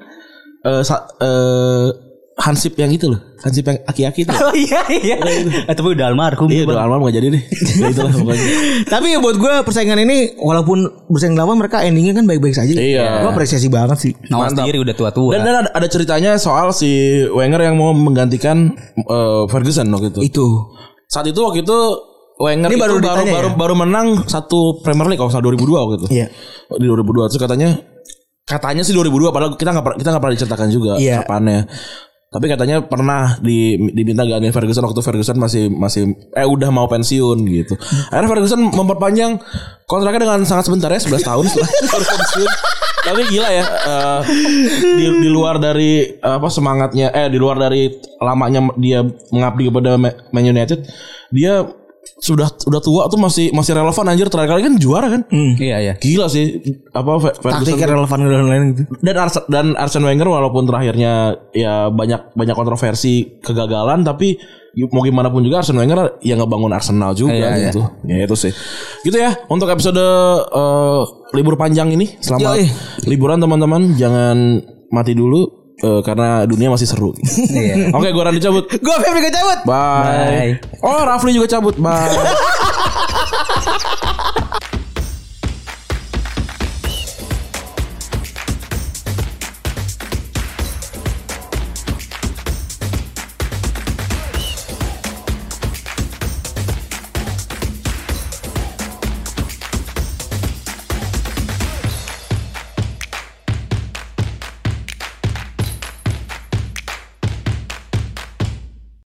Eh sa- eh, Hansip yang itu loh. Hansip yang aki-aki itu. Oh iya iya. Eh, tapi udah almarhum. Iya, udah almarhum gak jadi deh. <laughs> Ya itulah pokoknya. Tapi ya buat gue persaingan ini walaupun bersaing lawan mereka endingnya kan baik-baik saja. Iya. Gue apresiasi banget sih. Nawas Mantap. sendiri udah tua-tua. Dan, dan ada, ada ceritanya soal si Wenger yang mau menggantikan eh, Ferguson waktu itu. Itu. Saat itu waktu itu Wenger Ini itu baru baru baru, ya? baru menang satu Premier League kalau nggak salah 2002 waktu itu. Iya. Di 2002 terus katanya katanya sih 2002 padahal kita nggak kita nggak pernah diceritakan juga Iya. kapannya. Tapi katanya pernah di, diminta gantiin Ferguson waktu Ferguson masih masih eh udah mau pensiun gitu. Akhirnya Ferguson memperpanjang kontraknya dengan sangat sebentar ya 11 tahun setelah <laughs> pensiun. Tapi gila ya eh, di, di luar dari eh, apa semangatnya eh di luar dari lamanya dia mengabdi kepada Ma- Man United dia sudah udah tua tuh masih masih relevan anjir terakhir kali kan juara kan. Iya iya. Gila sih apa Taktiknya relevan dan lain-lain gitu. dan Ars- dan Arsene Wenger walaupun terakhirnya ya banyak banyak kontroversi kegagalan tapi y- mau gimana pun juga Arsene Wenger ya ngebangun Arsenal juga Iya, iya. gitu. Ya itu sih. Gitu ya untuk episode eh, libur panjang ini. Selamat Yoi. liburan teman-teman. Jangan mati dulu eh, karena dunia masih seru. Iya. Oke, gua Randy cabut. Gue Febri cabut. Bye. Bye. Oh, Rafli juga cabut. Bye. <laughs>